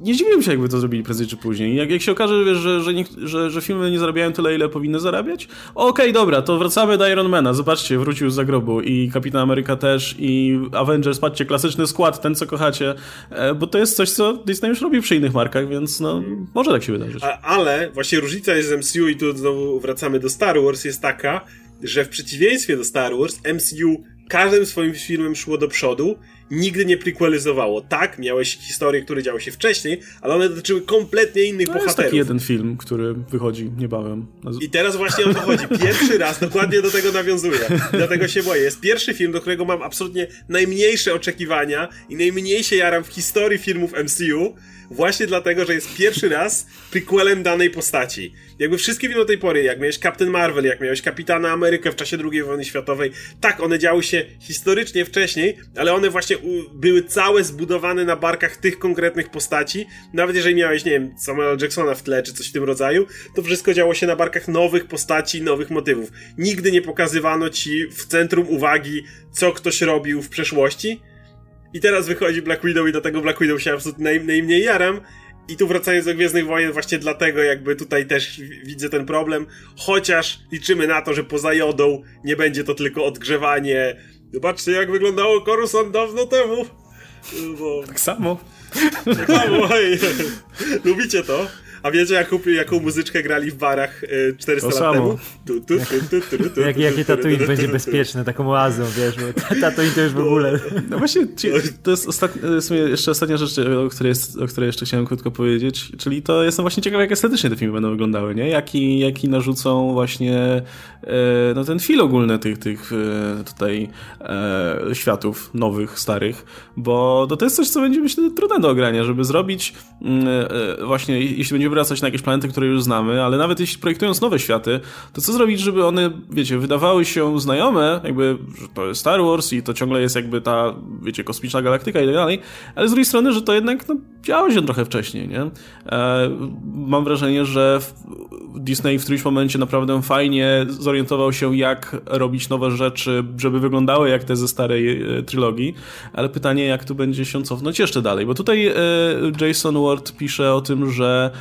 Nie zdziwiłem się, jakby to zrobili prędzej czy później. Jak, jak się okaże, wiesz, że, że, że, że filmy nie zarabiają tyle, ile powinny zarabiać, okej, okay, dobra, to wracamy do Ironmana. Zobaczcie, wrócił z zagrobu i Kapitan Ameryka też i Avengers, patrzcie, klasyczny skład, ten co kochacie, e, bo to jest coś, co Disney już robi przy innych markach, więc no, może tak się wydarzyć. A, ale właśnie różnica jest z MCU i tu znowu wracamy do Star Wars, jest taka, że w przeciwieństwie do Star Wars, MCU każdym swoim filmem szło do przodu nigdy nie prequelizowało. Tak, miałeś historie, które działy się wcześniej, ale one dotyczyły kompletnie innych no bohaterów. Jest taki jeden film, który wychodzi niebawem. I teraz właśnie o to chodzi. Pierwszy raz dokładnie do tego nawiązuję. Dlatego się boję. Jest pierwszy film, do którego mam absolutnie najmniejsze oczekiwania i najmniej się jaram w historii filmów MCU, właśnie dlatego, że jest pierwszy raz prequelem danej postaci. Jakby wszystkie filmy do tej pory, jak miałeś Captain Marvel, jak miałeś Kapitana Amerykę w czasie II wojny światowej, tak, one działy się historycznie wcześniej, ale one właśnie były całe zbudowane na barkach tych konkretnych postaci. Nawet jeżeli miałeś, nie wiem, Samuela Jacksona w tle, czy coś w tym rodzaju, to wszystko działo się na barkach nowych postaci, nowych motywów. Nigdy nie pokazywano ci w centrum uwagi, co ktoś robił w przeszłości, i teraz wychodzi Black Widow i do tego Black Widow się absolutnie naj, najmniej jaram. I tu wracając do Gwiezdnych Wojen, właśnie dlatego jakby tutaj też widzę ten problem, chociaż liczymy na to, że poza jodą nie będzie to tylko odgrzewanie. Zobaczcie jak wyglądało Coruscant dawno temu. Bo... Tak samo. Tak samo, hej. Lubicie to? A wiecie, jaką, jaką muzyczkę grali w barach 400 to lat temu? Jak, jakie Tatooine będzie bezpieczne, taką oazą, wiesz, bo Tatooine to już w ogóle... No właśnie, to jest ostatnia, jeszcze ostatnia rzecz, o której, jest, o której jeszcze chciałem krótko powiedzieć, czyli to jestem właśnie ciekaw, jak estetycznie te filmy będą wyglądały, nie? Jaki, jaki narzucą właśnie e, no ten fil ogólny tych, tych e, tutaj e, światów nowych, starych, bo to jest coś, co będzie myślę trudne do ogrania, żeby zrobić mm, właśnie, jeśli będziemy wracać na jakieś planety, które już znamy, ale nawet jeśli projektując nowe światy, to co zrobić, żeby one, wiecie, wydawały się znajome, jakby, że to jest Star Wars i to ciągle jest jakby ta, wiecie, kosmiczna galaktyka i tak dalej, ale z drugiej strony, że to jednak, no, działo się trochę wcześniej, nie? E, mam wrażenie, że Disney w którymś momencie naprawdę fajnie zorientował się, jak robić nowe rzeczy, żeby wyglądały jak te ze starej e, trylogii, ale pytanie, jak tu będzie się cofnąć jeszcze dalej, bo tutaj e, Jason Ward pisze o tym, że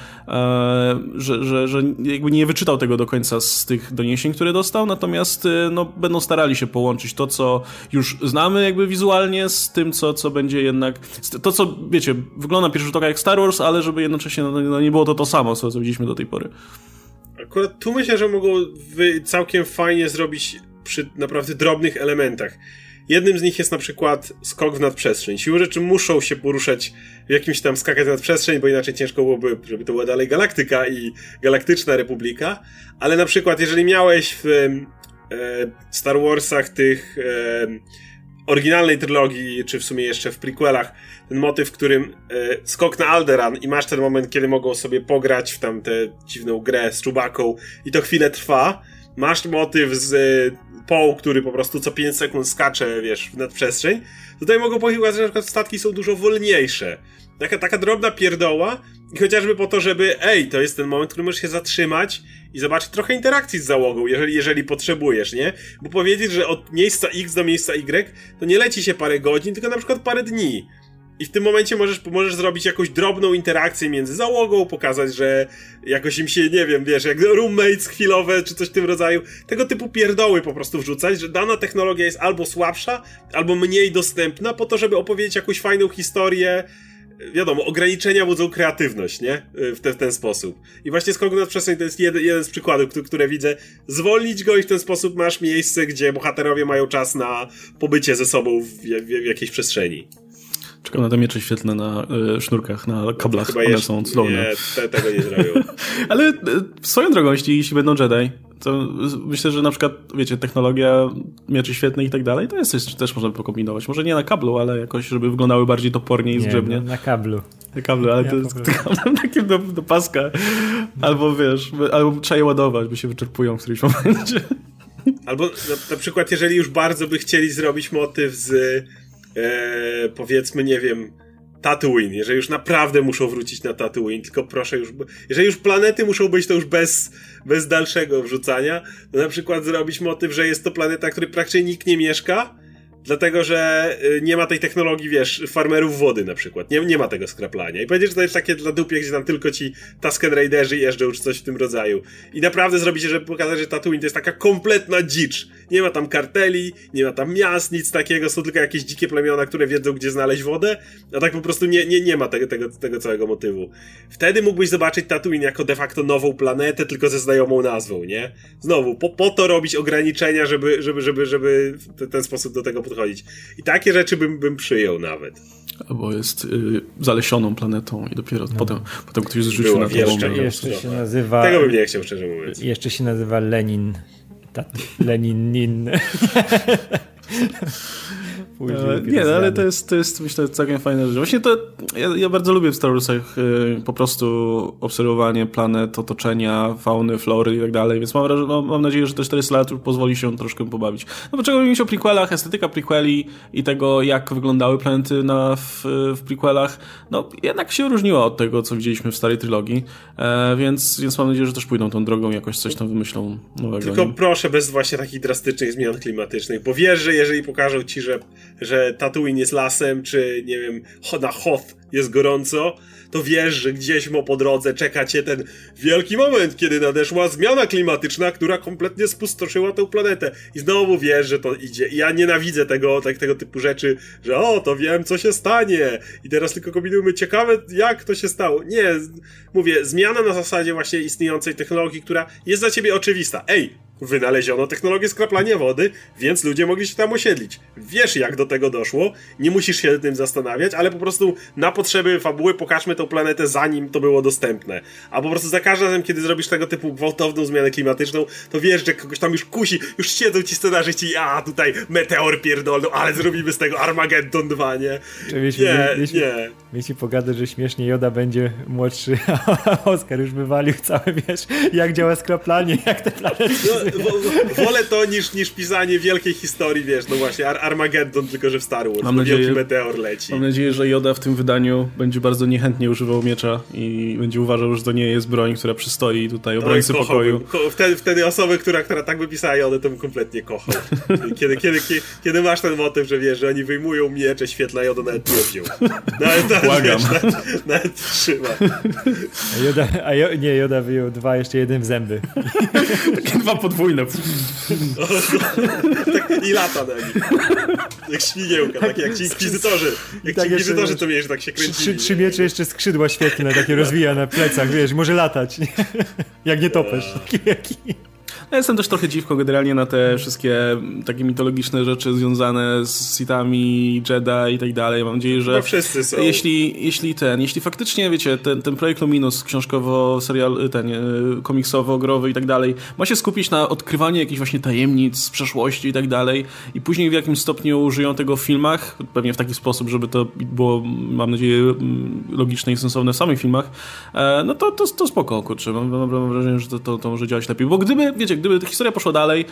że, że, że jakby nie wyczytał tego do końca z tych doniesień, które dostał, natomiast e, no, będą starali się połączyć to, co już znamy jakby wizualnie z tym, co, co będzie jednak, to co, wiecie, wygląda pierwszy rzut oka jak Star Wars, ale żeby jednocześnie no, no, nie było to to samo, co, co widzieliśmy do tej pory. Akurat tu myślę, że mogą całkiem fajnie zrobić przy naprawdę drobnych elementach. Jednym z nich jest na przykład skok w nadprzestrzeń. Siły rzeczy muszą się poruszać jakimś tam skakać w nadprzestrzeń, bo inaczej ciężko byłoby, żeby to była dalej galaktyka i galaktyczna republika. Ale na przykład, jeżeli miałeś w e, Star Warsach tych e, oryginalnej trylogii, czy w sumie jeszcze w prequelach, ten motyw, w którym e, skok na Alderan i masz ten moment, kiedy mogą sobie pograć w tam tę dziwną grę z Czubaką i to chwilę trwa, masz motyw z e, Poł, który po prostu co 5 sekund skacze, wiesz, w nadprzestrzeń, tutaj mogą powiedzieć, że na przykład statki są dużo wolniejsze. Taka, taka drobna pierdoła i chociażby po to, żeby, ej, to jest ten moment, w którym możesz się zatrzymać i zobaczyć trochę interakcji z załogą, jeżeli, jeżeli potrzebujesz, nie? Bo powiedzieć, że od miejsca X do miejsca Y to nie leci się parę godzin, tylko na przykład parę dni. I w tym momencie możesz, możesz zrobić jakąś drobną interakcję między załogą, pokazać, że jakoś im się, nie wiem, wiesz, jak roommates chwilowe, czy coś w tym rodzaju. Tego typu pierdoły po prostu wrzucać, że dana technologia jest albo słabsza, albo mniej dostępna, po to, żeby opowiedzieć jakąś fajną historię. Wiadomo, ograniczenia budzą kreatywność, nie? W, te, w ten sposób. I właśnie skok nad przestrzeń to jest jeden, jeden z przykładów, które, które widzę. Zwolnić go i w ten sposób masz miejsce, gdzie bohaterowie mają czas na pobycie ze sobą w, w, w jakiejś przestrzeni. Czekam na te miecze świetlne na y, sznurkach, na kablach. Chyba One są cudowne. Nie, te, tego nie zrobią. Ale y, swoją drogą, jeśli, jeśli będą Jedi, to myślę, że na przykład, wiecie, technologia mieczy świetnych i tak dalej, to jest coś, też można pokombinować. Może nie na kablu, ale jakoś, żeby wyglądały bardziej topornie i zgrzebnie. na kablu. Na kablu, ale ja to jest takim do, do paska. Albo wiesz, albo trzeba je ładować, bo się wyczerpują w którymś momencie. Albo na, na przykład, jeżeli już bardzo by chcieli zrobić motyw z e, powiedzmy, nie wiem, Tatooine, jeżeli już naprawdę muszą wrócić na Tatooine, tylko proszę już, jeżeli już planety muszą być, to już bez, bez dalszego wrzucania, to na przykład zrobić motyw, że jest to planeta, który praktycznie nikt nie mieszka, Dlatego, że y, nie ma tej technologii, wiesz, farmerów wody na przykład. Nie, nie ma tego skraplania. I powiedzieć, że to jest takie dla dupie, gdzie tam tylko ci Tusken Raiderzy jeżdżą, czy coś w tym rodzaju. I naprawdę zrobicie, żeby pokazać, że Tatooine to jest taka kompletna dzicz. Nie ma tam karteli, nie ma tam miast, nic takiego, są tylko jakieś dzikie plemiona, które wiedzą, gdzie znaleźć wodę, a tak po prostu nie, nie, nie ma tego, tego, tego całego motywu. Wtedy mógłbyś zobaczyć Tatooine jako de facto nową planetę, tylko ze znajomą nazwą, nie? Znowu, po, po to robić ograniczenia, żeby, żeby, żeby, żeby w ten sposób do tego podchodzić podchodzić. I takie rzeczy bym, bym przyjął nawet. Bo jest y, zalesioną planetą i dopiero no. potem, potem ktoś zrzucił na to jeszcze, jeszcze się nazywa... Tego bym nie chciał, szczerze mówiąc. Jeszcze się nazywa Lenin. Lenin Nin. E, nie, no, ale to jest, to jest myślę całkiem fajne rzecz. Właśnie to ja, ja, bardzo lubię w Star Warsach y, po prostu obserwowanie planet, otoczenia, fauny, flory i tak dalej, więc mam, mam, mam nadzieję, że te 400 lat pozwoli się troszkę pobawić. No bo czego mówić o prequelach, estetyka prequeli i tego, jak wyglądały planety na, w, w prequelach, no jednak się różniła od tego, co widzieliśmy w starej trylogii, e, więc, więc mam nadzieję, że też pójdą tą drogą, jakoś coś tam wymyślą nowego. Tylko nie? proszę bez właśnie takich drastycznych zmian klimatycznych, bo wiesz, że jeżeli pokażą ci, że że Tatooine jest lasem, czy nie wiem, na Hoth jest gorąco, to wiesz, że gdzieś mo po drodze czeka cię ten wielki moment, kiedy nadeszła zmiana klimatyczna, która kompletnie spustoszyła tę planetę. I znowu wiesz, że to idzie. I ja nienawidzę tego, tak, tego typu rzeczy, że o, to wiem, co się stanie. I teraz tylko kombinujmy, ciekawe, jak to się stało. Nie, mówię, zmiana na zasadzie właśnie istniejącej technologii, która jest dla ciebie oczywista. Ej, Wynaleziono technologię skraplania wody, więc ludzie mogli się tam osiedlić. Wiesz, jak do tego doszło, nie musisz się tym zastanawiać, ale po prostu na potrzeby fabuły pokażmy tą planetę zanim to było dostępne. A po prostu za każdym razem, kiedy zrobisz tego typu gwałtowną zmianę klimatyczną, to wiesz, że kogoś tam już kusi, już siedzą ci scenarzyści, a tutaj meteor pierdolną, ale zrobimy z tego Armageddon 2, nie? Mieliśmy, nie, mieliśmy, nie. Mieliśmy pogadać, że śmiesznie Joda będzie młodszy, a Oskar już wywalił całe, wiesz, jak działa skraplanie, jak te planety... No, wolę to niż, niż pisanie wielkiej historii, wiesz, no właśnie, Ar Armageddon, tylko że w Star Wars, mam nadzieję, wielki meteor leci. Mam nadzieję, że Yoda w tym wydaniu będzie bardzo niechętnie używał miecza i będzie uważał, że to nie jest broń, która przystoi tutaj obrońcy Oj, pokoju. Ko wtedy, wtedy osoby, która, która tak by pisała Yoda, to bym kompletnie kochał. Kiedy, kiedy, kiedy, kiedy masz ten motyw, że wiesz, że oni wyjmują miecze, świetla Yoda nawet nie wziął. Nawet, nawet, Błagam. Wiesz, nawet, nawet trzyma. A Yoda, a jo, nie, Yoda wyjął dwa, jeszcze jeden w zęby. Takie dwa podwójne. tak, I lata na nich. Jak śmigiełka, tak jak ci inkwizytorzy. Jak tak ci inkwizytorzy to wiesz, tak się kręcili. Trzy, trzy miecze, jeszcze skrzydła świetne, takie rozwija na plecach, wiesz, może latać. jak nie topesz. Taki, jaki. Ja jestem też trochę dziwko generalnie na te wszystkie takie mitologiczne rzeczy związane z Sithami, Jedi i tak dalej. Mam nadzieję, że no wszyscy są. Jeśli, jeśli ten, jeśli faktycznie, wiecie, ten, ten projekt Luminous książkowo, serial, ten e, komiksowo, growy i tak dalej, ma się skupić na odkrywaniu jakichś właśnie tajemnic z przeszłości i tak dalej i później w jakimś stopniu użyją tego w filmach, pewnie w taki sposób, żeby to było, mam nadzieję, logiczne i sensowne w samych filmach, e, no to, to, to spoko, kurczę. Mam, mam wrażenie, że to, to, to może działać lepiej. Bo gdyby, wiecie, gdyby ta historia poszła dalej,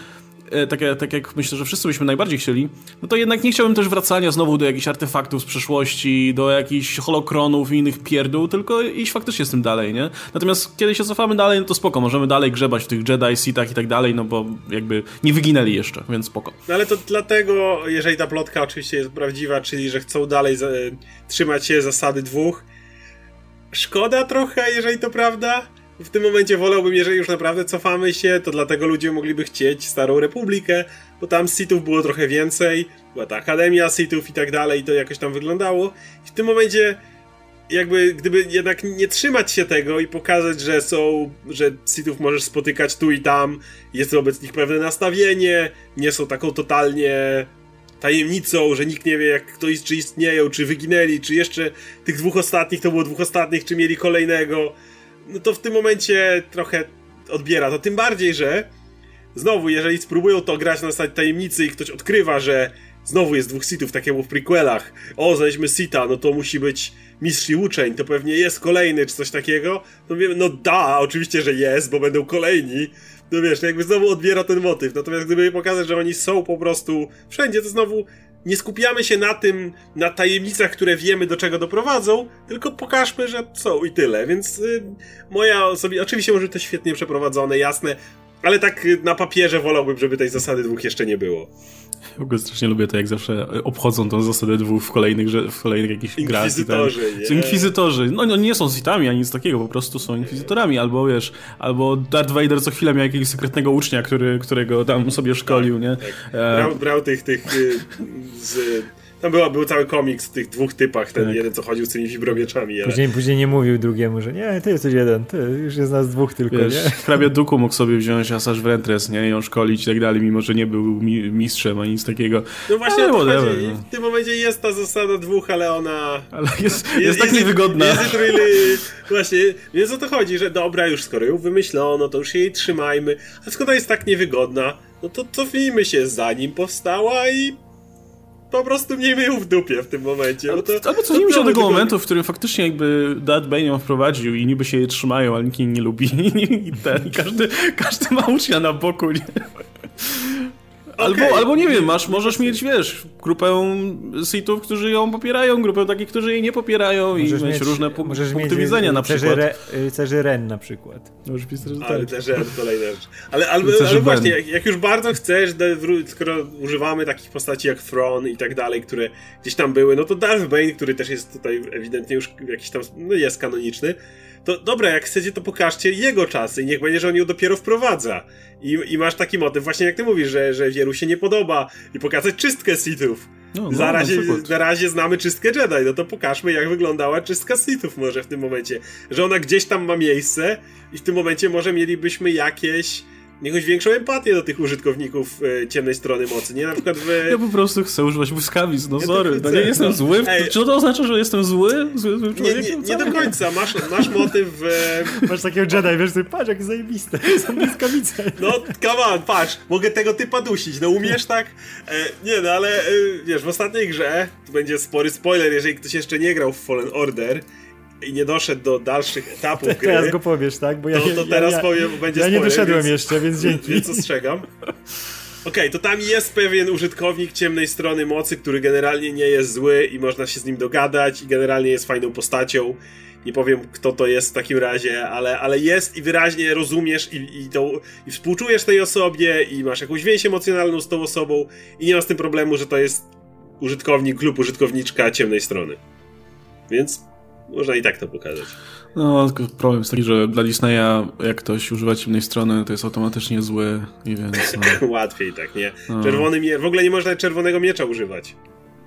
e, tak, tak jak myślę, że wszyscy byśmy najbardziej chcieli, no to jednak nie chciałbym też wracania znowu do jakichś artefaktów z przeszłości, do jakichś holokronów i innych pierdół, tylko iść faktycznie z tym dalej, nie? Natomiast kiedy się cofamy dalej, no to spoko, możemy dalej grzebać w tych Jedi, Sithach i tak dalej, no bo jakby nie wyginęli jeszcze, więc spoko. No ale to dlatego, jeżeli ta plotka oczywiście jest prawdziwa, czyli że chcą dalej za, trzymać się zasady dwóch, szkoda trochę, jeżeli to prawda, w tym momencie wolałbym, jeżeli już naprawdę cofamy się, to dlatego ludzie mogliby chcieć Starą Republikę, bo tam sitów było trochę więcej, była ta Akademia sitów i tak dalej, i to jakoś tam wyglądało. I w tym momencie jakby gdyby jednak nie trzymać się tego i pokazać, że są, że sitów możesz spotykać tu i tam, jest wobec nich pewne nastawienie, nie są taką totalnie tajemnicą, że nikt nie wie jak kto czy istnieją, czy wyginęli, czy jeszcze tych dwóch ostatnich to było dwóch ostatnich, czy mieli kolejnego no to w tym momencie trochę odbiera to. Tym bardziej, że znowu, jeżeli spróbują to grać na zasadzie tajemnicy i ktoś odkrywa, że znowu jest dwóch sitów, tak jak w prequelach, o, znaleźliśmy sita, no to musi być mistrz i uczeń, to pewnie jest kolejny, czy coś takiego, to wiemy, no da, oczywiście, że jest, bo będą kolejni, no wiesz, no jakby znowu odbiera ten motyw, natomiast gdyby pokazać, że oni są po prostu wszędzie, to znowu nie skupiamy się na tym, na tajemnicach, które wiemy do czego doprowadzą, tylko pokażmy, że są i tyle. Więc y, moja osobi... oczywiście może to świetnie przeprowadzone, jasne, ale tak y, na papierze wolałbym, żeby tej zasady dwóch jeszcze nie było. W ogóle strasznie lubię to, jak zawsze obchodzą tą zasadę dwóch w kolejnych, w kolejnych jakichś grach. Inkwizytorzy, nie? Są inkwizytorzy. No, no nie są sitami ani nic takiego, po prostu są inkwizytorami. Albo wiesz, albo Darth Vader co chwilę miał jakiegoś sekretnego ucznia, który, którego tam sobie szkolił, tak, nie? Tak. Brał, brał tych, tych y, z tam była, był cały komiks w tych dwóch typach, ten tak. jeden, co chodził z tymi wibromieczami. Ale... Później, później nie mówił drugiemu, że nie, ty jesteś jeden, ty, już jest nas dwóch tylko, Wiesz, nie? Hrabia Duku mógł sobie wziąć Asaż Ventress, nie, i ją szkolić i tak dalej, mimo że nie był mi mistrzem ani nic takiego. No właśnie, ale whatever, no. w tym momencie jest ta zasada dwóch, ale ona... Ale jest, jest, jest tak niewygodna. Jest really... Właśnie, więc o to chodzi, że dobra, już skoro ją wymyślono, to już jej trzymajmy, a skoro jest tak niewygodna, no to cofnijmy się zanim powstała i po prostu miejmy ją w dupie w tym momencie. Albo, to, albo cofnijmy się do tego momentu, w którym faktycznie jakby Dad Bane ją wprowadził i niby się jej trzymają, ale nikt jej nie lubi. I, ten, każdy, każdy ma ucznia na boku. Nie? Albo, okay. albo nie wiem, masz, możesz mieć, wiesz, grupę sitów, którzy ją popierają, grupę takich, którzy jej nie popierają możesz i mieć, różne pu możesz punkty mieć widzenia na przykład. Re, rycerzy Ren na przykład. Możesz Ale też Ren, kolejna rzecz. Ale, ale, ale właśnie, jak, jak, już bardzo chcesz, skoro używamy takich postaci jak Thron i tak dalej, które gdzieś tam były, no to Darth Bane, który też jest tutaj ewidentnie już jakiś tam, no jest kanoniczny, to dobra, jak chcecie, to pokażcie jego czasy i niech będzie, że on ją dopiero wprowadza. I, i masz taki motyw, właśnie jak ty mówisz, że, że wielu się nie podoba i pokazać czystkę Sithów. No, no, na, razie, na, na razie znamy czystkę Jedi, no to pokażmy jak wyglądała czystka Sithów może w tym momencie. Że ona gdzieś tam ma miejsce i w tym momencie może mielibyśmy jakieś jakąś większą empatię do tych użytkowników e, ciemnej strony mocy, nie? Na przykład w... Ja po prostu chcę używać błyskawic, no ja sorry, no nie jestem no. zły. Ej. Czy to oznacza, że jestem zły? Zły, zły nie, nie, nie, do końca, masz, masz motyw w... Masz takiego Jedi, wiesz, ty, patrz, jak zajebiste, są błyskawice. No, come on, patrz, mogę tego typa dusić, no umiesz tak? E, nie, no ale e, wiesz, w ostatniej grze, tu będzie spory spoiler, jeżeli ktoś jeszcze nie grał w Fallen Order, i nie doszedł do dalszych etapów gry. Teraz go powiesz, tak? Bo ja, to, to teraz ja, powiem, będzie Ja nie doszedłem więc, jeszcze, więc dzięki. Więc ostrzegam. Okej, okay, to tam jest pewien użytkownik ciemnej strony mocy, który generalnie nie jest zły i można się z nim dogadać i generalnie jest fajną postacią. Nie powiem, kto to jest w takim razie, ale, ale jest i wyraźnie rozumiesz i, i, to, i współczujesz tej osobie i masz jakąś więź emocjonalną z tą osobą i nie ma z tym problemu, że to jest użytkownik lub użytkowniczka ciemnej strony. Więc można i tak to pokazać. No, tylko problem jest taki, że dla Disneya jak ktoś używa ciemnej strony, to jest automatycznie zły i więc... No. Łatwiej tak, nie? No. Czerwony miecz, w ogóle nie można czerwonego miecza używać.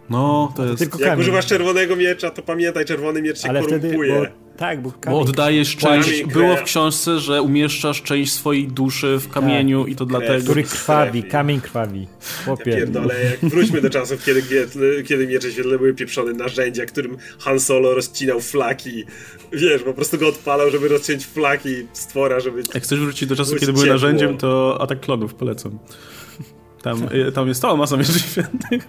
No, to jest... Tylko Jak używasz czerwonego miecza, to pamiętaj, czerwony miecz się Ale korumpuje. Wtedy, bo, tak, bo, bo oddajesz część... Było w książce, że umieszczasz część swojej duszy w kamieniu tak, i to krew, dlatego... Który krwawi, kamień krwawi. Chłopie. Ja pierdolę, jak wróćmy do czasów, kiedy, kiedy miecze świetlne były pieprzone narzędzia, którym Han Solo rozcinał flaki. Wiesz, po prostu go odpalał, żeby rozciąć flaki stwora, żeby... Jak chcesz wrócić do czasu, kiedy były narzędziem, to Atak Klonów polecam. Tam, y, tam jest cała masa mieczy świetnych.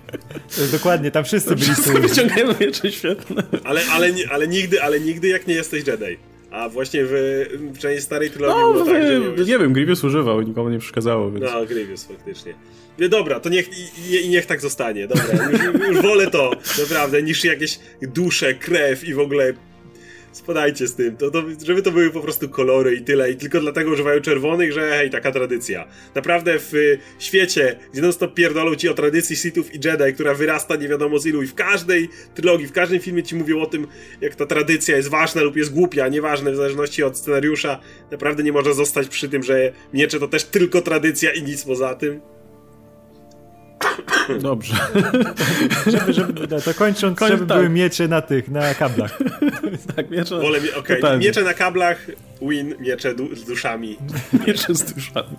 Dokładnie, tam wszyscy byli Wszyscy wyciągają miecze świetne. Ale, ale, ale, nigdy, ale nigdy jak nie jesteś Jedi. A właśnie w, w części starej trylogii no, było tak, że miałeś... Nie wiem, Grievous używał i nikomu nie przeszkadzało, więc... No, Grievous faktycznie. No, dobra, to niech, i, i niech tak zostanie, dobra. Już, już wolę to, naprawdę, niż jakieś dusze, krew i w ogóle spadajcie z tym, to, to, żeby to były po prostu kolory i tyle, i tylko dlatego używają czerwonych, że hej, taka tradycja. Naprawdę w y, świecie, gdzie non stop pierdolą ci o tradycji Sithów i Jedi, która wyrasta nie wiadomo z ilu i w każdej trylogii, w każdym filmie ci mówią o tym, jak ta tradycja jest ważna lub jest głupia, nieważne w zależności od scenariusza, naprawdę nie można zostać przy tym, że miecze to też tylko tradycja i nic poza tym. Dobrze. żeby, żeby, no to kończąc, Koń, żeby tak. były miecze na tych, na kablach. tak, miecze. Wolę, okay. miecze na kablach, win, miecze du z duszami. Miecze z duszami.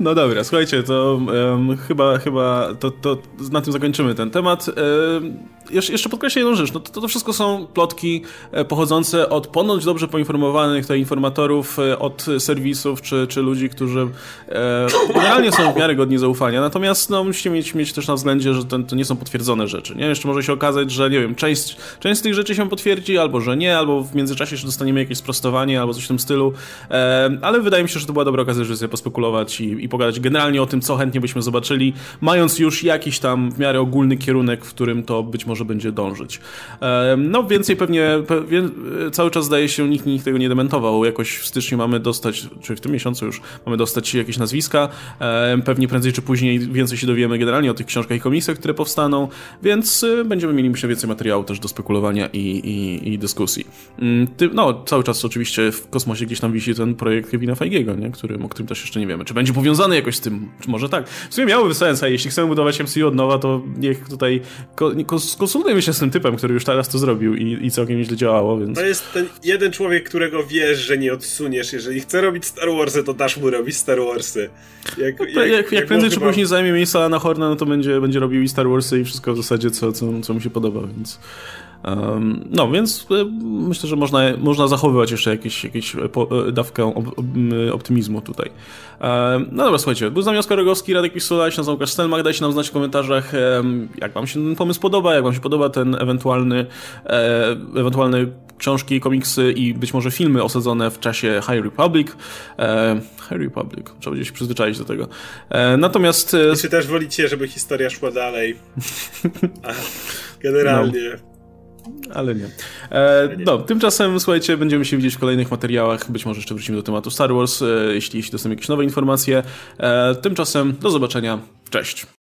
No dobra, słuchajcie, to um, chyba, chyba to, to na tym zakończymy ten temat. Um, jeszcze podkreślę jedną rzecz. No to, to wszystko są plotki e, pochodzące od ponoć dobrze poinformowanych tutaj informatorów, e, od serwisów czy, czy ludzi, którzy generalnie są w miarę godni zaufania. Natomiast no, musicie mieć, mieć też na względzie, że to, to nie są potwierdzone rzeczy. Nie? Jeszcze może się okazać, że nie wiem, część, część z tych rzeczy się potwierdzi, albo że nie, albo w międzyczasie jeszcze dostaniemy jakieś sprostowanie, albo coś w tym stylu. E, ale wydaje mi się, że to była dobra okazja, żeby sobie pospekulować i, i pogadać generalnie o tym, co chętnie byśmy zobaczyli, mając już jakiś tam w miarę ogólny kierunek, w którym to być może będzie dążyć. No więcej pewnie, cały czas zdaje się, nikt, nikt tego nie dementował. Jakoś w styczniu mamy dostać, czy w tym miesiącu już mamy dostać jakieś nazwiska. Pewnie prędzej czy później więcej się dowiemy generalnie o tych książkach i komiksach, które powstaną, więc e, będziemy mieli myślę więcej materiału też do spekulowania i, i, i dyskusji. Mm, no, cały czas oczywiście w kosmosie gdzieś tam wisi ten projekt Kevina Feigiego, nie? Którym, o którym też jeszcze nie wiemy. Czy będzie powiązany jakoś z tym? Czy może tak? W sumie miałoby sens, a jeśli chcemy budować MCU od nowa, to niech tutaj konsultujmy się z tym typem, który już teraz to zrobił i, i całkiem nieźle działało, więc... To jest ten jeden człowiek, którego wiesz, że nie odsuniesz. Jeżeli chce robić Star Warsy, to dasz mu robić Star Warsy. Jak, no jak, jak, jak prędzej czy chyba... później zajmie miejsce na Horna, no to będzie, będzie robił i Star Warsy i wszystko w zasadzie, co, co, co mu się podoba, więc... No, więc e, myślę, że można, można zachowywać jeszcze jakieś, jakieś e, e, dawkę op, optymizmu tutaj. No dobra, słuchajcie, był z nami Oskar Rogowski, Radek Pisula, się nazywam Łukasz Stelmach, dajcie nam znać w komentarzach, jak wam się ten pomysł podoba, jak wam się podoba ten ewentualny, ewentualne książki, komiksy i być może filmy osadzone w czasie High Republic. High Republic, trzeba będzie się przyzwyczaić do tego. Natomiast... Czy też wolicie, żeby historia szła dalej? generalnie... No ale nie. E, no, tymczasem, słuchajcie, będziemy się widzieć w kolejnych materiałach. Być może jeszcze wrócimy do tematu Star Wars, e, jeśli, jeśli dostanę jakieś nowe informacje. E, tymczasem, do zobaczenia. Cześć.